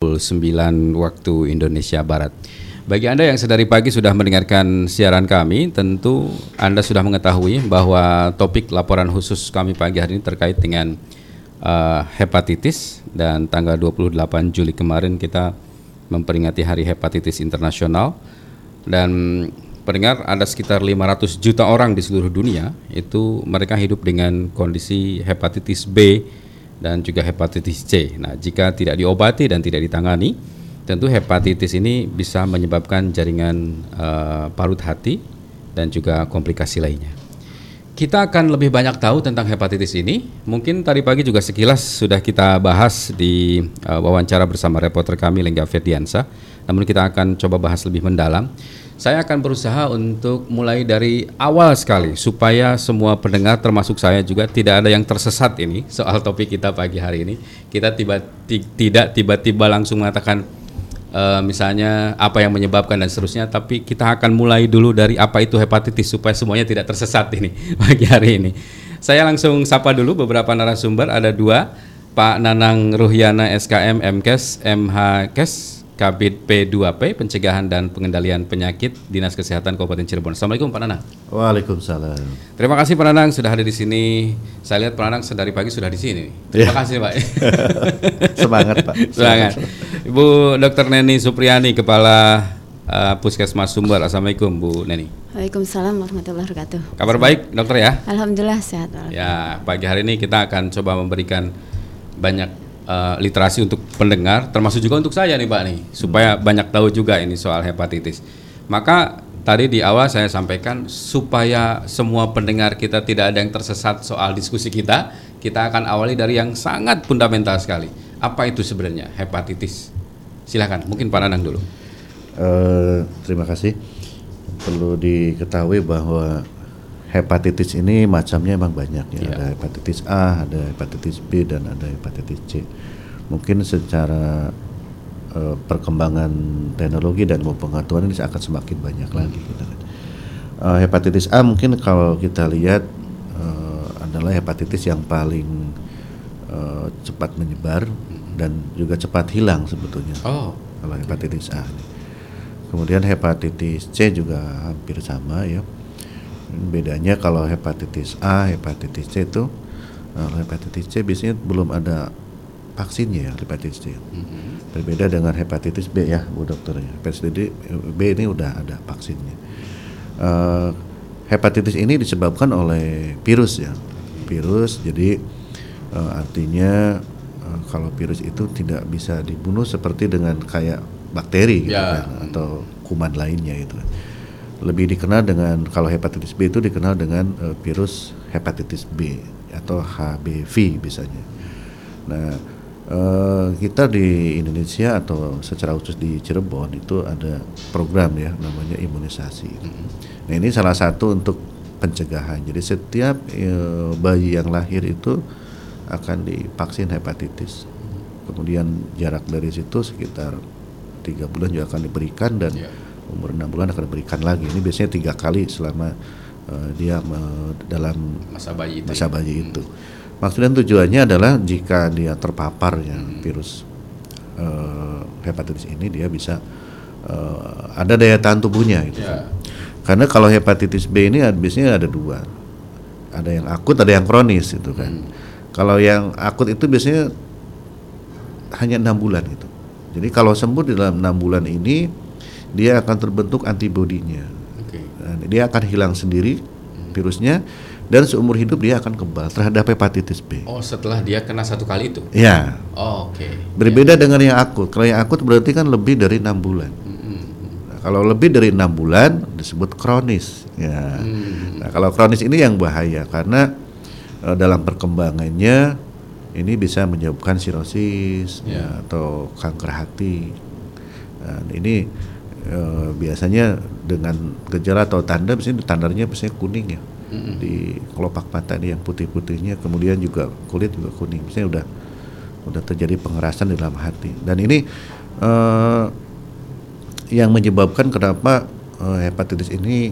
9 waktu Indonesia Barat. Bagi Anda yang sedari pagi sudah mendengarkan siaran kami, tentu Anda sudah mengetahui bahwa topik laporan khusus kami pagi hari ini terkait dengan uh, hepatitis. Dan tanggal 28 Juli kemarin kita memperingati Hari Hepatitis Internasional. Dan pendengar ada sekitar 500 juta orang di seluruh dunia. Itu mereka hidup dengan kondisi hepatitis B dan juga hepatitis C. Nah, jika tidak diobati dan tidak ditangani, tentu hepatitis ini bisa menyebabkan jaringan uh, parut hati dan juga komplikasi lainnya. Kita akan lebih banyak tahu tentang hepatitis ini. Mungkin tadi pagi juga sekilas sudah kita bahas di uh, wawancara bersama reporter kami Lengga Ferdiansa. Namun kita akan coba bahas lebih mendalam. Saya akan berusaha untuk mulai dari awal sekali supaya semua pendengar termasuk saya juga tidak ada yang tersesat ini soal topik kita pagi hari ini. Kita tiba tidak tiba-tiba langsung mengatakan uh, misalnya apa yang menyebabkan dan seterusnya, tapi kita akan mulai dulu dari apa itu hepatitis supaya semuanya tidak tersesat ini pagi hari ini. Saya langsung sapa dulu beberapa narasumber ada dua Pak Nanang Ruhyana SKM MKes MHKes Kabit P2P Pencegahan dan Pengendalian Penyakit Dinas Kesehatan Kabupaten Cirebon. Assalamualaikum Pak Nanang. Waalaikumsalam. Terima kasih Pak Nanang sudah hadir di sini. Saya lihat Pak Nanang sedari pagi sudah di sini. Terima ya. kasih Pak. Semangat Pak. Semangat. Ibu Dr. Neni Supriyani Kepala uh, Puskesmas Sumber. Assalamualaikum Bu Neni. Waalaikumsalam warahmatullahi wabarakatuh. Kabar baik dokter ya? Alhamdulillah sehat. Ya pagi hari ini kita akan coba memberikan banyak uh, literasi untuk pendengar, termasuk juga untuk saya nih Pak nih, supaya hmm. banyak tahu juga ini soal hepatitis. Maka tadi di awal saya sampaikan supaya semua pendengar kita tidak ada yang tersesat soal diskusi kita, kita akan awali dari yang sangat fundamental sekali. Apa itu sebenarnya hepatitis? Silahkan, mungkin Pak Nanang dulu. Uh, terima kasih. Perlu diketahui bahwa hepatitis ini macamnya emang banyak ya. Yeah. Ada hepatitis A, ada hepatitis B dan ada hepatitis C. Mungkin secara uh, perkembangan teknologi dan pengetahuan ini akan semakin banyak lagi gitu kan. Uh, hepatitis A mungkin kalau kita lihat uh, adalah hepatitis yang paling uh, cepat menyebar dan juga cepat hilang sebetulnya. Oh, kalau hepatitis A. Kemudian hepatitis C juga hampir sama ya bedanya kalau hepatitis A, hepatitis C itu kalau hepatitis C biasanya belum ada vaksinnya ya hepatitis C. Mm-hmm. Berbeda dengan hepatitis B ya, Bu Dokter ya. Hepatitis B ini udah ada vaksinnya. Uh, hepatitis ini disebabkan oleh virus ya. Virus jadi uh, artinya uh, kalau virus itu tidak bisa dibunuh seperti dengan kayak bakteri gitu yeah. kan atau kuman lainnya itu lebih dikenal dengan kalau hepatitis B itu dikenal dengan uh, virus hepatitis B atau HBV biasanya. Nah, uh, kita di Indonesia atau secara khusus di Cirebon itu ada program ya namanya imunisasi. Mm-hmm. Nah, ini salah satu untuk pencegahan. Jadi setiap uh, bayi yang lahir itu akan divaksin hepatitis. Kemudian jarak dari situ sekitar tiga bulan juga akan diberikan dan yeah umur enam bulan akan diberikan lagi. Ini biasanya tiga kali selama uh, dia uh, dalam masa bayi itu. Masa ya? bayi itu. Maksudnya tujuannya adalah jika dia terpapar ya hmm. virus uh, hepatitis ini dia bisa uh, ada daya tahan tubuhnya gitu. Yeah. Karena kalau hepatitis B ini biasanya ada dua, ada yang akut, ada yang kronis itu kan. Hmm. Kalau yang akut itu biasanya hanya enam bulan itu. Jadi kalau sembuh di dalam enam bulan ini dia akan terbentuk antibodinya. Okay. Nah, dia akan hilang sendiri virusnya dan seumur hidup dia akan kebal terhadap hepatitis B. Oh, setelah dia kena satu kali itu? Ya. Oh, Oke. Okay. Berbeda ya. dengan yang akut. Kalau yang akut berarti kan lebih dari enam bulan. Mm-hmm. Nah, kalau lebih dari enam bulan disebut kronis. Ya. Mm-hmm. Nah, kalau kronis ini yang bahaya karena uh, dalam perkembangannya ini bisa menyebabkan sirosis yeah. ya, atau kanker hati. Nah, ini e, biasanya dengan gejala atau tanda biasanya tandanya biasanya kuning ya. Mm-hmm. di kelopak mata ini yang putih-putihnya kemudian juga kulit juga kuning. Biasanya udah udah terjadi pengerasan di dalam hati. Dan ini e, yang menyebabkan kenapa e, hepatitis ini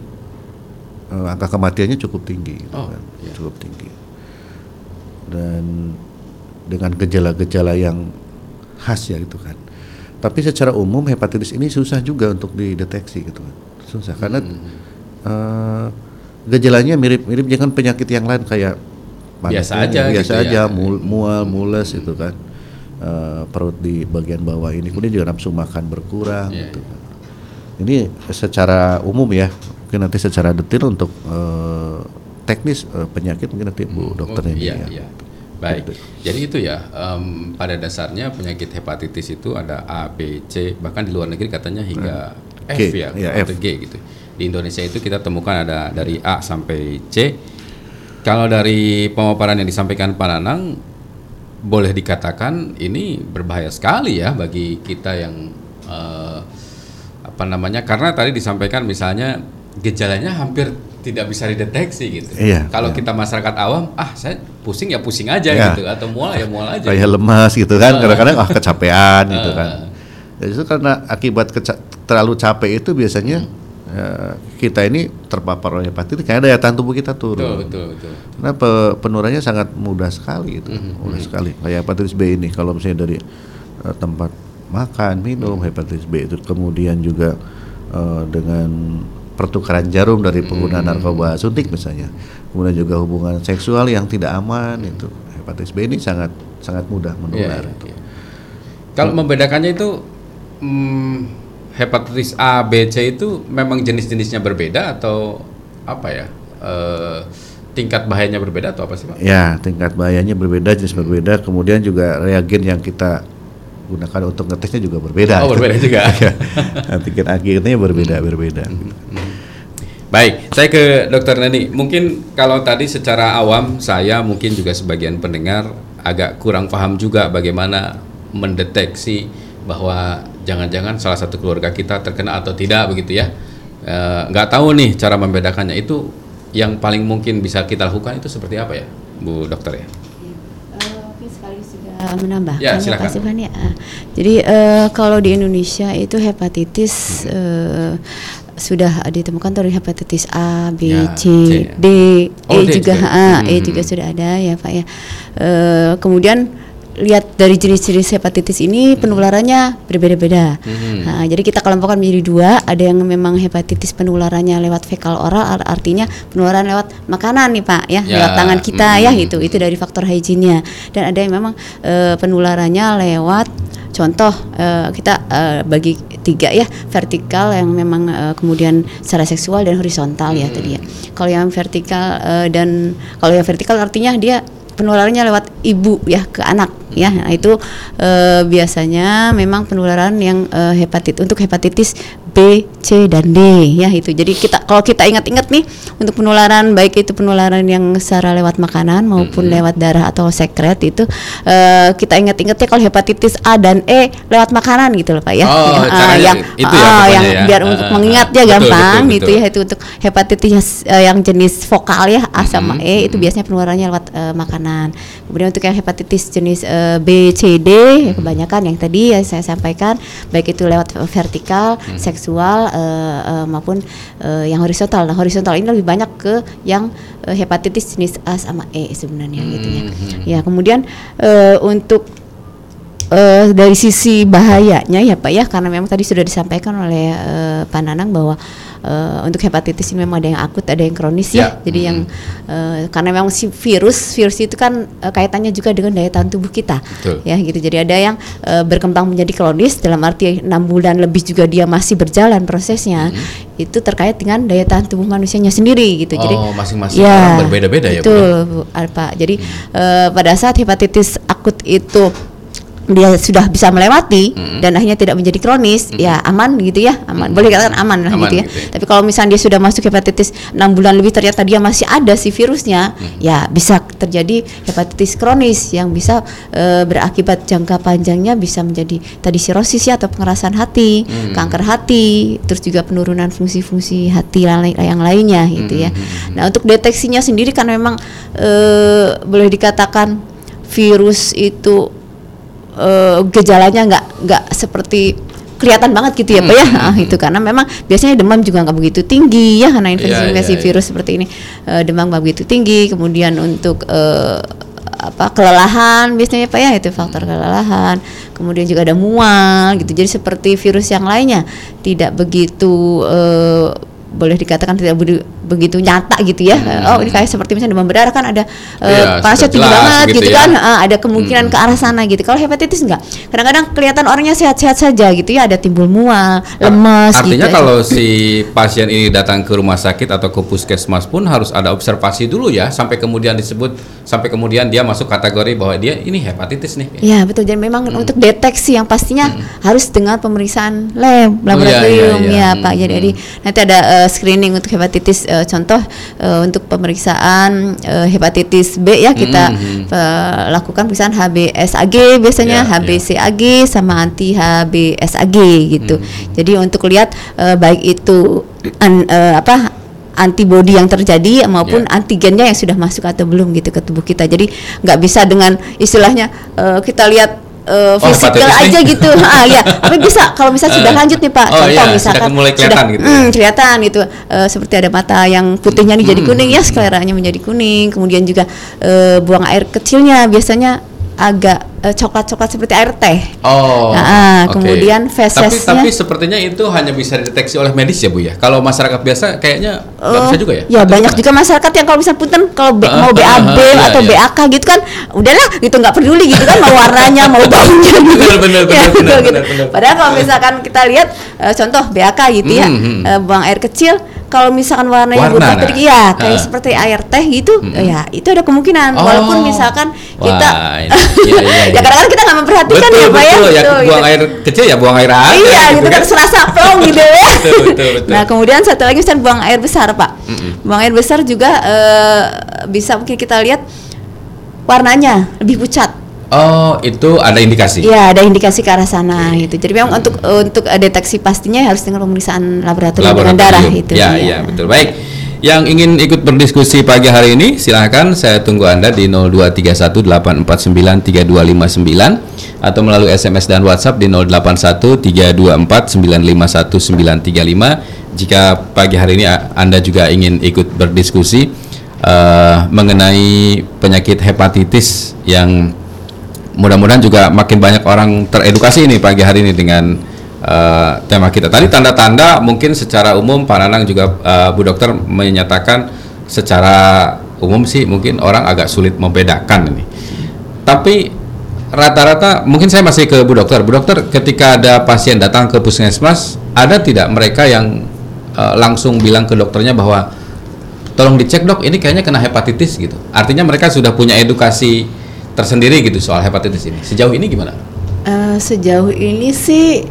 e, angka kematiannya cukup tinggi gitu oh, kan. yeah. cukup tinggi. Dan dengan gejala-gejala yang khas ya itu kan Tapi secara umum hepatitis ini susah juga untuk dideteksi gitu kan. Susah karena eh, gejalanya mirip-mirip dengan penyakit yang lain kayak Biasa aja biasa gitu aja ya. mul- mual, mules itu kan. Eh, perut di bagian bawah ini kemudian juga nafsu makan berkurang Iya, gitu kan. Ini secara umum ya. Mungkin nanti secara detail untuk eh, teknis eh, penyakit mungkin nanti Bu dokter Oh, iya, ya. iya. Baik, jadi itu ya em, pada dasarnya penyakit hepatitis itu ada A, B, C, bahkan di luar negeri katanya hingga F G, ya, iya, atau G gitu. Di Indonesia itu kita temukan ada dari A sampai C. Kalau dari pemaparan yang disampaikan Pak Nanang, boleh dikatakan ini berbahaya sekali ya bagi kita yang eh, apa namanya? Karena tadi disampaikan misalnya gejalanya hampir tidak bisa dideteksi gitu. Iya, Kalau iya. kita masyarakat awam, ah saya pusing ya pusing aja Iya. gitu, atau mual ya mual aja. kayak lemas gitu kan kadang-kadang ah kecapean gitu kan. Dan itu karena akibat terlalu capek itu biasanya eh, kita ini terpapar oleh hepatitis karena daya tahan tubuh kita Betul, turun betul, betul. karena pe- penururannya sangat mudah sekali itu Mm-hmm. mudah sekali kayak hepatitis B ini kalau misalnya dari eh, tempat makan minum Mm-hmm. hepatitis B itu kemudian juga eh, dengan pertukaran jarum dari pengguna Mm-hmm. narkoba suntik misalnya kemudian juga hubungan seksual yang tidak aman itu hepatitis B ini sangat sangat mudah menular Iya, itu. iya. Kalau membedakannya itu hmm, hepatitis A, B, C itu memang jenis-jenisnya berbeda atau apa ya? Eh, tingkat bahayanya berbeda atau apa sih, Pak? Ya, tingkat bahayanya berbeda, jenis berbeda. Kemudian juga reagen yang kita gunakan untuk ngetesnya juga berbeda. Oh, berbeda juga. Ya, Antigen akhirnya berbeda, berbeda. Baik, saya ke Dokter Neni. Mungkin kalau tadi secara awam saya mungkin juga sebagian pendengar agak kurang paham juga bagaimana mendeteksi bahwa jangan-jangan salah satu keluarga kita terkena atau tidak begitu ya. Eh, Nggak tahu nih cara membedakannya itu yang paling mungkin bisa kita lakukan itu seperti apa ya, Bu Dokter ya? Sekaligus juga menambahkan Ya, ya, silakan. Pak Sifan ya. Jadi eh, kalau di Indonesia itu hepatitis eh, sudah ditemukan dari hepatitis A, B, Ya, C, C ya. D, Oh, E D juga, juga. ah, E Hmm. juga sudah ada ya Pak ya. Eh, kemudian lihat dari jenis-jenis hepatitis ini penularannya berbeda-beda. Hmm. Nah, jadi kita kelompokkan menjadi dua, ada yang memang hepatitis penularannya lewat fekal oral, ar- artinya penularan lewat makanan nih Pak ya, Ya, lewat tangan kita ya hmm. itu itu dari faktor hygiene-nya. Dan ada yang memang eh, penularannya lewat contoh eh, kita eh, bagi tiga ya vertikal yang memang eh, kemudian secara seksual dan horizontal ya tadi ya. Kalau yang vertikal dan kalau yang vertikal artinya dia penularannya lewat ibu ya ke anak ya nah, itu eh, biasanya memang penularan yang eh, hepatit untuk hepatitis B, C dan D. Ya itu. Jadi kita kalau kita ingat-ingat nih untuk penularan baik itu penularan yang secara lewat makanan maupun lewat darah atau sekret itu eh, kita ingat-ingatnya kalau hepatitis A dan E lewat makanan gitu loh pak ya. Oh, Ah, caranya yang itu ya pokoknya yang ya. biar untuk ah, mengingatnya betul, gampang betul, gitu betul. ya itu untuk hepatitis eh, yang jenis vokal ya A sama E itu biasanya penularannya lewat eh, makanan. Kemudian untuk yang hepatitis jenis eh, B, C, D ya kebanyakan yang tadi ya saya sampaikan baik itu lewat vertikal, seksual eh, eh, maupun eh, yang horizontal. Nah, horizontal ini lebih banyak ke yang eh, hepatitis jenis A sama E sebenarnya gitu ya. Mhm. Ya, kemudian eh, untuk eh, dari sisi bahayanya ya Pak ya. Karena memang tadi sudah disampaikan oleh eh, Pak Nanang bahwa eh, untuk hepatitis ini memang ada yang akut ada yang kronis ya, Ya. jadi yang eh, karena memang si virus virus itu kan eh, kaitannya juga dengan daya tahan tubuh kita. Betul. ya gitu. Jadi ada yang eh, berkembang menjadi kronis dalam arti enam bulan lebih juga dia masih berjalan prosesnya itu terkait dengan daya tahan tubuh manusianya sendiri gitu. Jadi Oh, masing-masing orang berbeda-beda ya, betul Bu, Pak. Jadi eh, pada saat hepatitis akut itu dia sudah bisa melewati Mm-mm. dan akhirnya tidak menjadi kronis, ya aman gitu ya, aman. Boleh katakan aman lah Aman gitu ya. gitu ya. Tapi kalau misalnya dia sudah masuk hepatitis 6 bulan lebih ternyata dia masih ada si virusnya, ya bisa terjadi hepatitis kronis yang bisa eh, berakibat jangka panjangnya bisa menjadi tadi sirosis ya atau pengerasan hati, Hmm. kanker hati, terus juga penurunan fungsi-fungsi hati yang, lain- yang lainnya gitu ya. Hmm. Nah, untuk deteksinya sendiri kan memang eh, boleh dikatakan virus itu eh, gejalanya nggak nggak seperti kelihatan banget gitu ya pak ya Ah, itu karena memang biasanya demam juga nggak begitu tinggi ya karena infeksi-infeksi iya, iya. virus seperti ini Eh, demam nggak begitu tinggi kemudian untuk eh, apa kelelahan biasanya Pak ya itu faktor kelelahan. Kemudian juga ada mual gitu. Jadi seperti virus yang lainnya tidak begitu eh, boleh dikatakan tidak begitu nyata gitu ya. Oh, ini kayak seperti misalnya demam berdarah kan ada eh, Iya, panasnya sudah tinggi jelas banget gitu gitu, ya. kan. Ah, ada kemungkinan ke arah sana gitu. Kalau hepatitis enggak. Kadang-kadang kelihatan orangnya sehat-sehat saja gitu ya, ada timbul mual, lemes Artinya gitu. kalau si pasien ini datang ke rumah sakit atau ke puskesmas pun harus ada observasi dulu ya sampai kemudian disebut sampai kemudian dia masuk kategori bahwa dia ini hepatitis nih. Ya betul. Jadi memang Hmm. untuk deteksi yang pastinya harus dengan pemeriksaan lab, Oh, iya, laboratorium iya, iya. ya Hmm, Pak. Jadi, hmm. jadi nanti ada eh, screening untuk hepatitis. eh, contoh eh, untuk pemeriksaan eh, hepatitis B ya kita Hmm, hmm. eh, lakukan pemeriksaan HBsAg biasanya Ya, ya. HBcAg sama anti HBsAg gitu. Hmm. Jadi untuk lihat eh, baik itu an- eh, apa antibodi yang terjadi maupun Ya. antigennya yang sudah masuk atau belum gitu ke tubuh kita. Jadi nggak bisa dengan istilahnya eh, kita lihat eh, Oh, fisikal hepatitis aja gitu. ah ya, tapi bisa kalau misalnya sudah Eh. lanjut nih Pak. Oh, Contoh iya, sudah misalkan mulai kelihatan gitu ya. hmm, kelihatan gitu eh, seperti ada mata yang putihnya nih jadi Hmm, kuning ya, skleranya menjadi kuning. Kemudian juga eh, buang air kecilnya biasanya agak eh, coklat-coklat seperti air teh. Oh. Nah, oke. kemudian Tapi fesesnya- tapi sepertinya itu hanya bisa dideteksi oleh medis ya Bu ya. Kalau masyarakat biasa kayaknya nggak Oh, bisa juga ya. Ya Atau banyak gimana? juga masyarakat yang kalau misalnya punten kalau be- Ah, mau ah, BAB ah, iya, atau iya. BAK gitu kan udahlah gitu nggak peduli gitu kan mau warnanya mau baunya gitu. Benar, benar, Ya, benar, benar, gitu. benar, benar. Padahal kalau misalkan kita lihat eh, contoh BAK gitu ya Hmm, eh, buang air kecil kalau misalkan warnanya Warna, berubah nah. ya kayak Ah. seperti air teh gitu Hmm. ya itu ada kemungkinan Oh. walaupun misalkan kita Wah, ini- iya, iya, ya iya. kadang-kadang kita nggak memperhatikan betul ya Pak ya betul ya, Tuh, buang gitu. air kecil ya buang air aja iya gitu kan serasa plong gitu ya. Betul, betul, betul. Nah kemudian satu lagi misalnya buang air besar pak. Buang air besar juga eh, bisa mungkin kita lihat warnanya lebih pucat. Oh, itu ada indikasi. Iya ada indikasi ke arah sana gitu. Jadi memang untuk untuk eh, deteksi pastinya harus dengan pemeriksaan laboratorium, dengan darah itu. Ya, ya, betul. Baik. Yang ingin ikut berdiskusi pagi hari ini silahkan saya tunggu Anda di 02318493259 atau melalui SMS dan WhatsApp di 081324951935 jika pagi hari ini a- Anda juga ingin ikut berdiskusi eh, mengenai penyakit hepatitis yang mudah-mudahan juga makin banyak orang teredukasi ini pagi hari ini dengan eh, tema kita. Tadi tanda-tanda mungkin secara umum Pak Nanang juga eh, Bu Dokter menyatakan secara umum sih mungkin orang agak sulit membedakan ini. Tapi rata-rata mungkin saya masih ke Bu Dokter. Bu Dokter ketika ada pasien datang ke puskesmas, ada tidak mereka yang eh, langsung bilang ke dokternya bahwa tolong dicek dok ini kayaknya kena hepatitis gitu artinya mereka sudah punya edukasi tersendiri gitu soal hepatitis ini sejauh ini gimana Eh, sejauh ini sih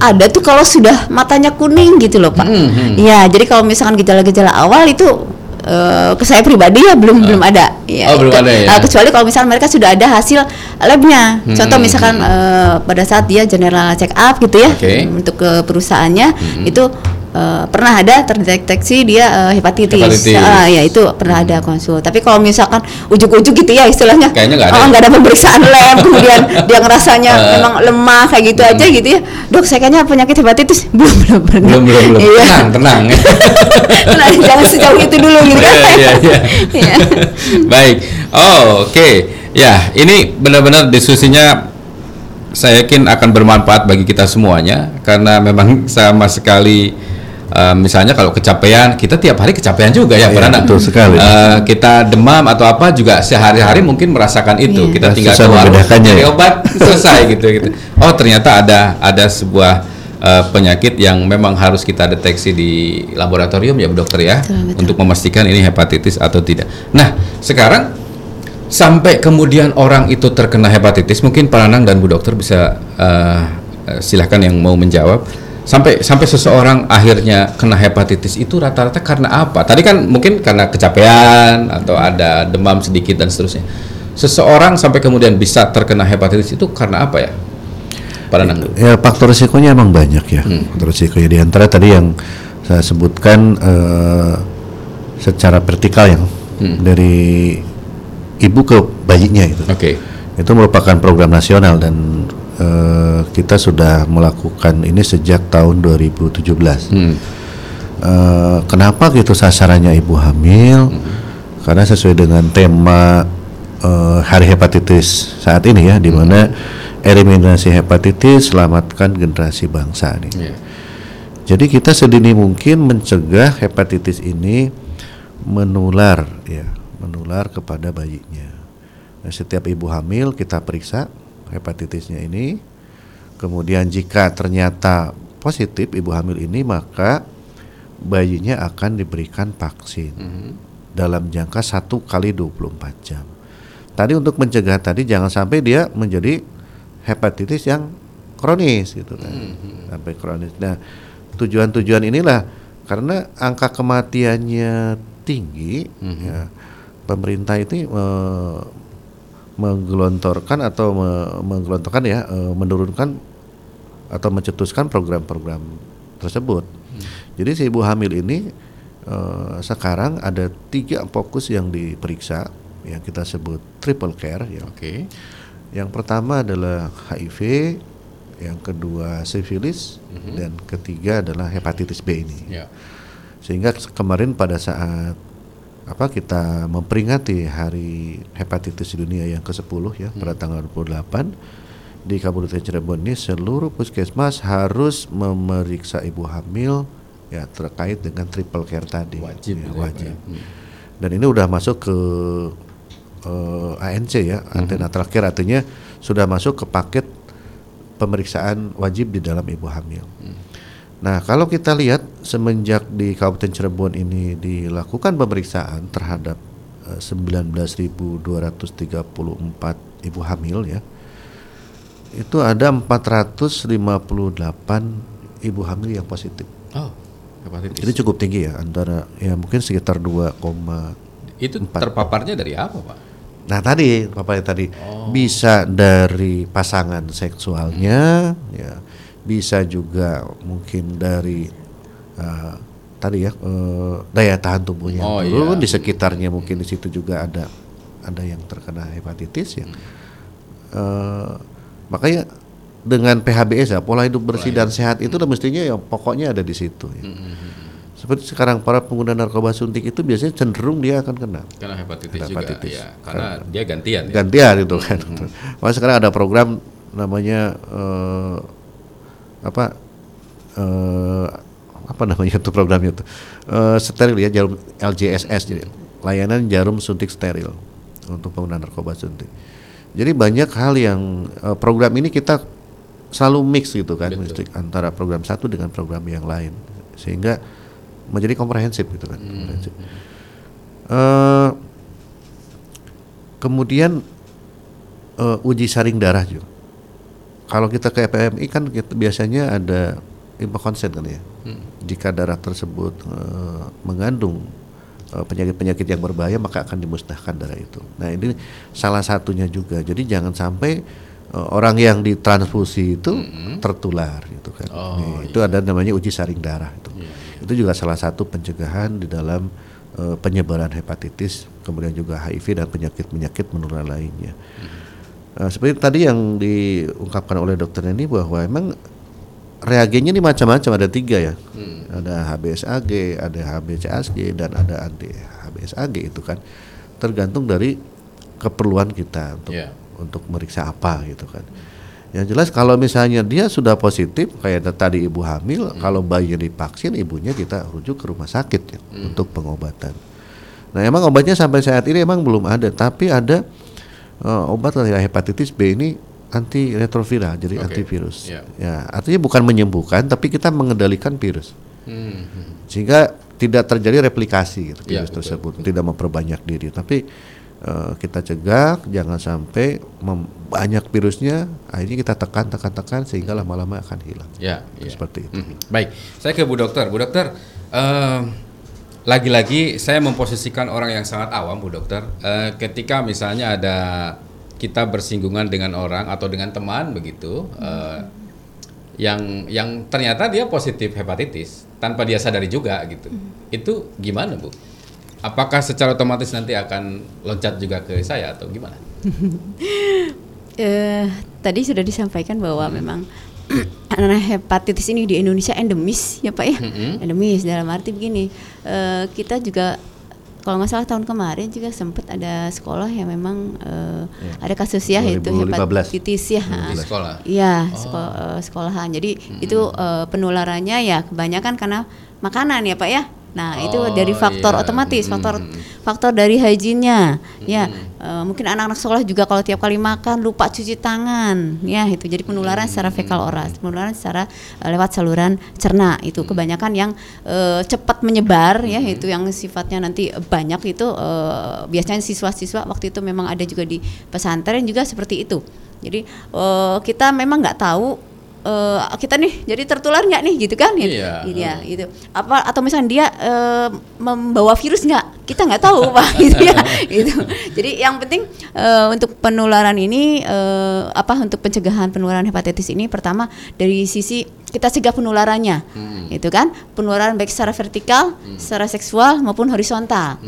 ada tuh kalau sudah matanya kuning gitu loh pak. Hmm, hmm. Iya jadi kalau misalkan gejala-gejala awal itu eh, ke saya pribadi ya belum belum ada. Ya, Oh, belum ke- ada ya? eh, kecuali kalau misalkan mereka sudah ada hasil labnya. Hmm, Contoh misalkan eh, pada saat dia general check up gitu ya. Hmm. untuk ke perusahaannya itu eh, pernah ada terdeteksi dia eh, hepatitis. Hepatitis. Ah, ya itu pernah ada konsul. Tapi kalau misalkan ujuk-ujuk gitu ya istilahnya Kayaknya nggak ada oh, ya? nggak ada pemeriksaan lab kemudian dia ngerasanya Eh. memang lemah kayak gitu aja gitu ya dok saya kayaknya penyakit hepatitis belum belum pernah belum belum belum iya tenang tenang Tenang, jangan sejauh itu dulu gitu kan Iya, iya, iya. Iya. baik oh oke ya ini benar-benar diskusinya saya yakin akan bermanfaat bagi kita semuanya karena memang sama sekali eh, misalnya kalau kecapean kita tiap hari kecapean juga ya Iya, Pak Nana? betul sekali. Eh, kita demam atau apa juga sehari-hari mungkin merasakan itu Iya. kita Nah, tinggal susah keluar ya. obat selesai gitu gitu oh ternyata ada ada sebuah eh, penyakit yang memang harus kita deteksi di laboratorium ya Bu dokter ya Betul, betul. untuk memastikan ini hepatitis atau tidak nah sekarang sampai kemudian orang itu terkena hepatitis mungkin Pak Nanang dan Bu dokter bisa eh, eh, silahkan yang mau menjawab sampai sampai seseorang akhirnya kena hepatitis itu rata-rata karena apa? Tadi kan mungkin karena kecapean atau ada demam sedikit dan seterusnya. Seseorang sampai kemudian bisa terkena hepatitis itu karena apa ya? Nanang Ya faktor risikonya emang banyak ya. Faktor risikonya di antara tadi yang saya sebutkan eh, secara vertikal yang dari ibu ke bayinya itu. oke. Itu merupakan program nasional dan eh, kita sudah melakukan ini sejak tahun 2017. Hmm. Eh, kenapa gitu sasarannya ibu hamil? Karena sesuai dengan tema eh, hari hepatitis saat ini ya, di mana eliminasi hepatitis selamatkan generasi bangsa nih. Iya. Jadi kita sedini mungkin mencegah hepatitis ini menular ya, menular kepada bayinya. Nah, setiap ibu hamil kita periksa hepatitisnya ini. Kemudian jika ternyata positif ibu hamil ini maka bayinya akan diberikan vaksin dalam jangka satu kali 24 jam. Tadi untuk mencegah tadi jangan sampai dia menjadi hepatitis yang kronis gitu kan. Sampai kronis. Nah, tujuan-tujuan inilah karena angka kematiannya tinggi ya, pemerintah itu eh, menggelontorkan atau me- menggelontorkan ya eh, menurunkan atau mencetuskan program-program tersebut. Jadi si ibu hamil ini eh, sekarang ada tiga fokus yang diperiksa yang kita sebut triple care ya. Oke. Yang pertama adalah HIV, yang kedua sifilis, dan ketiga adalah hepatitis B ini. Ya. Sehingga kemarin pada saat apa kita memperingati Hari Hepatitis Dunia yang ke-10 ya pada tanggal 28 di Kabupaten Cirebon ini seluruh puskesmas harus memeriksa ibu hamil ya terkait dengan triple care tadi. Wajib ya, gitu ya, wajib. Ya. Hmm. Dan ini udah masuk ke eh, ANC ya, antenatal care artinya sudah masuk ke paket pemeriksaan wajib di dalam ibu hamil. Nah, kalau kita lihat semenjak di Kabupaten Cirebon ini dilakukan pemeriksaan terhadap eh, 19.234 ibu hamil ya. Itu ada 458 ibu hamil yang positif. Oh, hepatitis. Jadi cukup tinggi ya, antara ya mungkin sekitar 2, itu terpaparnya dari apa, Pak? Nah tadi Bapak tadi bisa dari pasangan seksualnya, ya bisa juga mungkin dari eh, tadi ya eh, daya tahan tubuhnya Oh, turun iya. di sekitarnya mungkin di situ juga ada ada yang terkena hepatitis ya. Eh, makanya dengan PHBS ya pola hidup bersih dan sehat itu udah mestinya ya pokoknya ada di situ. Ya. Seperti sekarang para pengguna narkoba suntik itu biasanya cenderung dia akan kena Karena hepatitis, Hepatitis. juga, ya. Karena dia gantian. ya. gantian itu kan. Makanya sekarang ada program namanya eh, apa eh, apa namanya tuh programnya tuh Eh, steril ya jarum LJSS jadi layanan jarum suntik steril untuk pengguna narkoba suntik. Jadi banyak hal yang eh, program ini kita selalu mix gitu kan mesti antara program satu dengan program yang lain sehingga menjadi komprehensif gitu kan. komprehensif. Eh, kemudian eh, uji saring darah juga. Kalau kita ke PMI kan kita biasanya ada info konsen kan ya. Jika darah tersebut eh, mengandung eh, penyakit-penyakit yang berbahaya maka akan dimusnahkan darah itu. Nah ini salah satunya juga. Jadi jangan sampai eh, orang yang ditransfusi itu tertular gitu kan. Oh, Nih, Itu ada namanya uji saring darah itu. Itu juga salah satu pencegahan di dalam eh, penyebaran hepatitis, kemudian juga HIV dan penyakit-penyakit menular lainnya. Eh, seperti tadi yang diungkapkan oleh dokter ini bahwa emang reagennya ini macam-macam ada tiga ya, ada HBsAg, ada HbCasG dan ada anti HbsAg itu kan tergantung dari keperluan kita untuk Iya. untuk meriksa apa gitu kan. Yang jelas kalau misalnya dia sudah positif kayak tadi ibu hamil, kalau bayinya divaksin ibunya kita rujuk ke rumah sakit ya untuk pengobatan. Nah emang obatnya sampai saat ini emang belum ada, tapi ada eh, obat kayak hepatitis B ini anti retroviral, jadi Oke, antivirus. iya. Ya artinya bukan menyembuhkan, tapi kita mengendalikan virus Hmm, hmm. sehingga tidak terjadi replikasi gitu, virus betul, tersebut, tidak memperbanyak diri, tapi eh, kita cegah jangan sampai banyak virusnya, akhirnya kita tekan tekan tekan sehingga lama-lama akan hilang. Ya, ya. Seperti itu. Mhm. Baik, saya ke Bu Dokter. Bu Dokter, em, lagi-lagi saya memposisikan orang yang sangat awam, Bu Dokter. Eh, ketika misalnya ada kita bersinggungan dengan orang atau dengan teman begitu, eh, yang yang ternyata dia positif hepatitis tanpa dia sadari juga gitu, itu gimana Bu? Apakah secara otomatis nanti akan loncat juga ke saya atau gimana? Eh, tadi sudah disampaikan bahwa memang karena hepatitis ini di Indonesia endemis ya Pak ya. Mm-mm. Endemis dalam arti begini, eh, kita juga kalau nggak salah tahun kemarin juga sempat ada sekolah yang memang eh, Iya. ada kasus ya itu 2015. hepatitis ya. Di sekolah. Iya, seko- eh, sekolahan. Jadi itu eh, penularannya ya kebanyakan karena makanan ya, Pak ya. Nah, itu Oh, dari faktor iya. otomatis, faktor Mm. faktor dari hygiene-nya. Ya, eh, mungkin anak-anak sekolah juga kalau tiap kali makan lupa cuci tangan. Ya, itu jadi penularan secara fekal oral, penularan secara eh, lewat saluran cerna. Itu kebanyakan yang eh, cepat menyebar ya, itu yang sifatnya nanti banyak itu eh, biasanya siswa-siswa waktu itu memang ada juga di pesantren juga seperti itu. Jadi eh, kita memang nggak tahu eh, kita nih jadi tertular nggak nih? Gitu kan? Gitu. Iya. Iya, itu apa atau misalnya dia eh, membawa virus nggak? Kita nggak tahu pak. Gitu ya. Itu jadi yang penting eh, untuk penularan ini eh, apa untuk pencegahan penularan hepatitis ini pertama dari sisi kita cegah penularannya. Itu kan? Penularan baik secara vertikal secara seksual maupun horizontal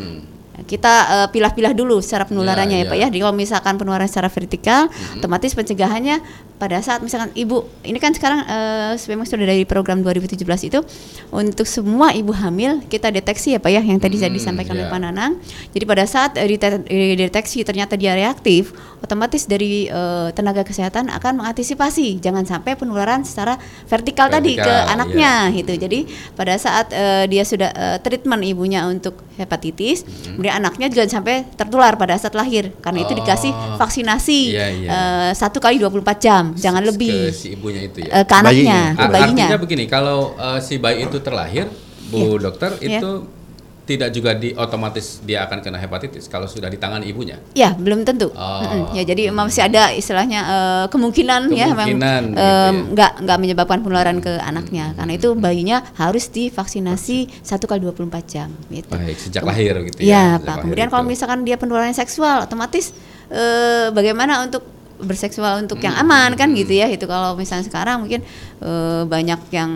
kita eh, pilah-pilah dulu secara penularannya ya, Ya, Pak ya. ya. Jadi kalau misalkan penularan secara vertikal, otomatis pencegahannya pada saat misalkan ibu, ini kan sekarang eh, memang sudah dari program 2017 itu untuk semua ibu hamil kita deteksi ya Pak ya, yang tadi saya Hmm, disampaikan oleh ya. Pak Nanang. Jadi pada saat eh, dideteksi ternyata dia reaktif, otomatis dari eh, tenaga kesehatan akan mengantisipasi jangan sampai penularan secara vertikal, tadi ke Vertikal, anaknya gitu. Jadi pada saat eh, dia sudah eh, treatment ibunya untuk hepatitis, kemudian anaknya juga sampai tertular pada saat lahir karena itu Oh. dikasih vaksinasi Iya, iya. eh, satu kali 24 jam, jangan Ke lebih si ibunya itu ya. ke anaknya, Bayinya. ke bayinya. Artinya begini, kalau eh, si bayi itu terlahir, Bu Dokter, Iya. itu tidak juga di otomatis dia akan kena hepatitis kalau sudah di tangan ibunya. Ya, belum tentu. Oh. Mm-mm. Ya, jadi masih ada istilahnya eh, kemungkinan, ya memang Kemungkinan gitu ya. nggak nggak menyebabkan penularan ke anaknya. Karena itu bayinya harus divaksinasi satu kali 24 jam gitu. Baik, sejak lahir gitu ya. Iya, sejak Pak. Kemudian itu. kalau misalkan dia penularan seksual, otomatis eh, bagaimana untuk berseksual untuk yang aman kan gitu ya. Itu kalau misalnya sekarang mungkin eh, banyak yang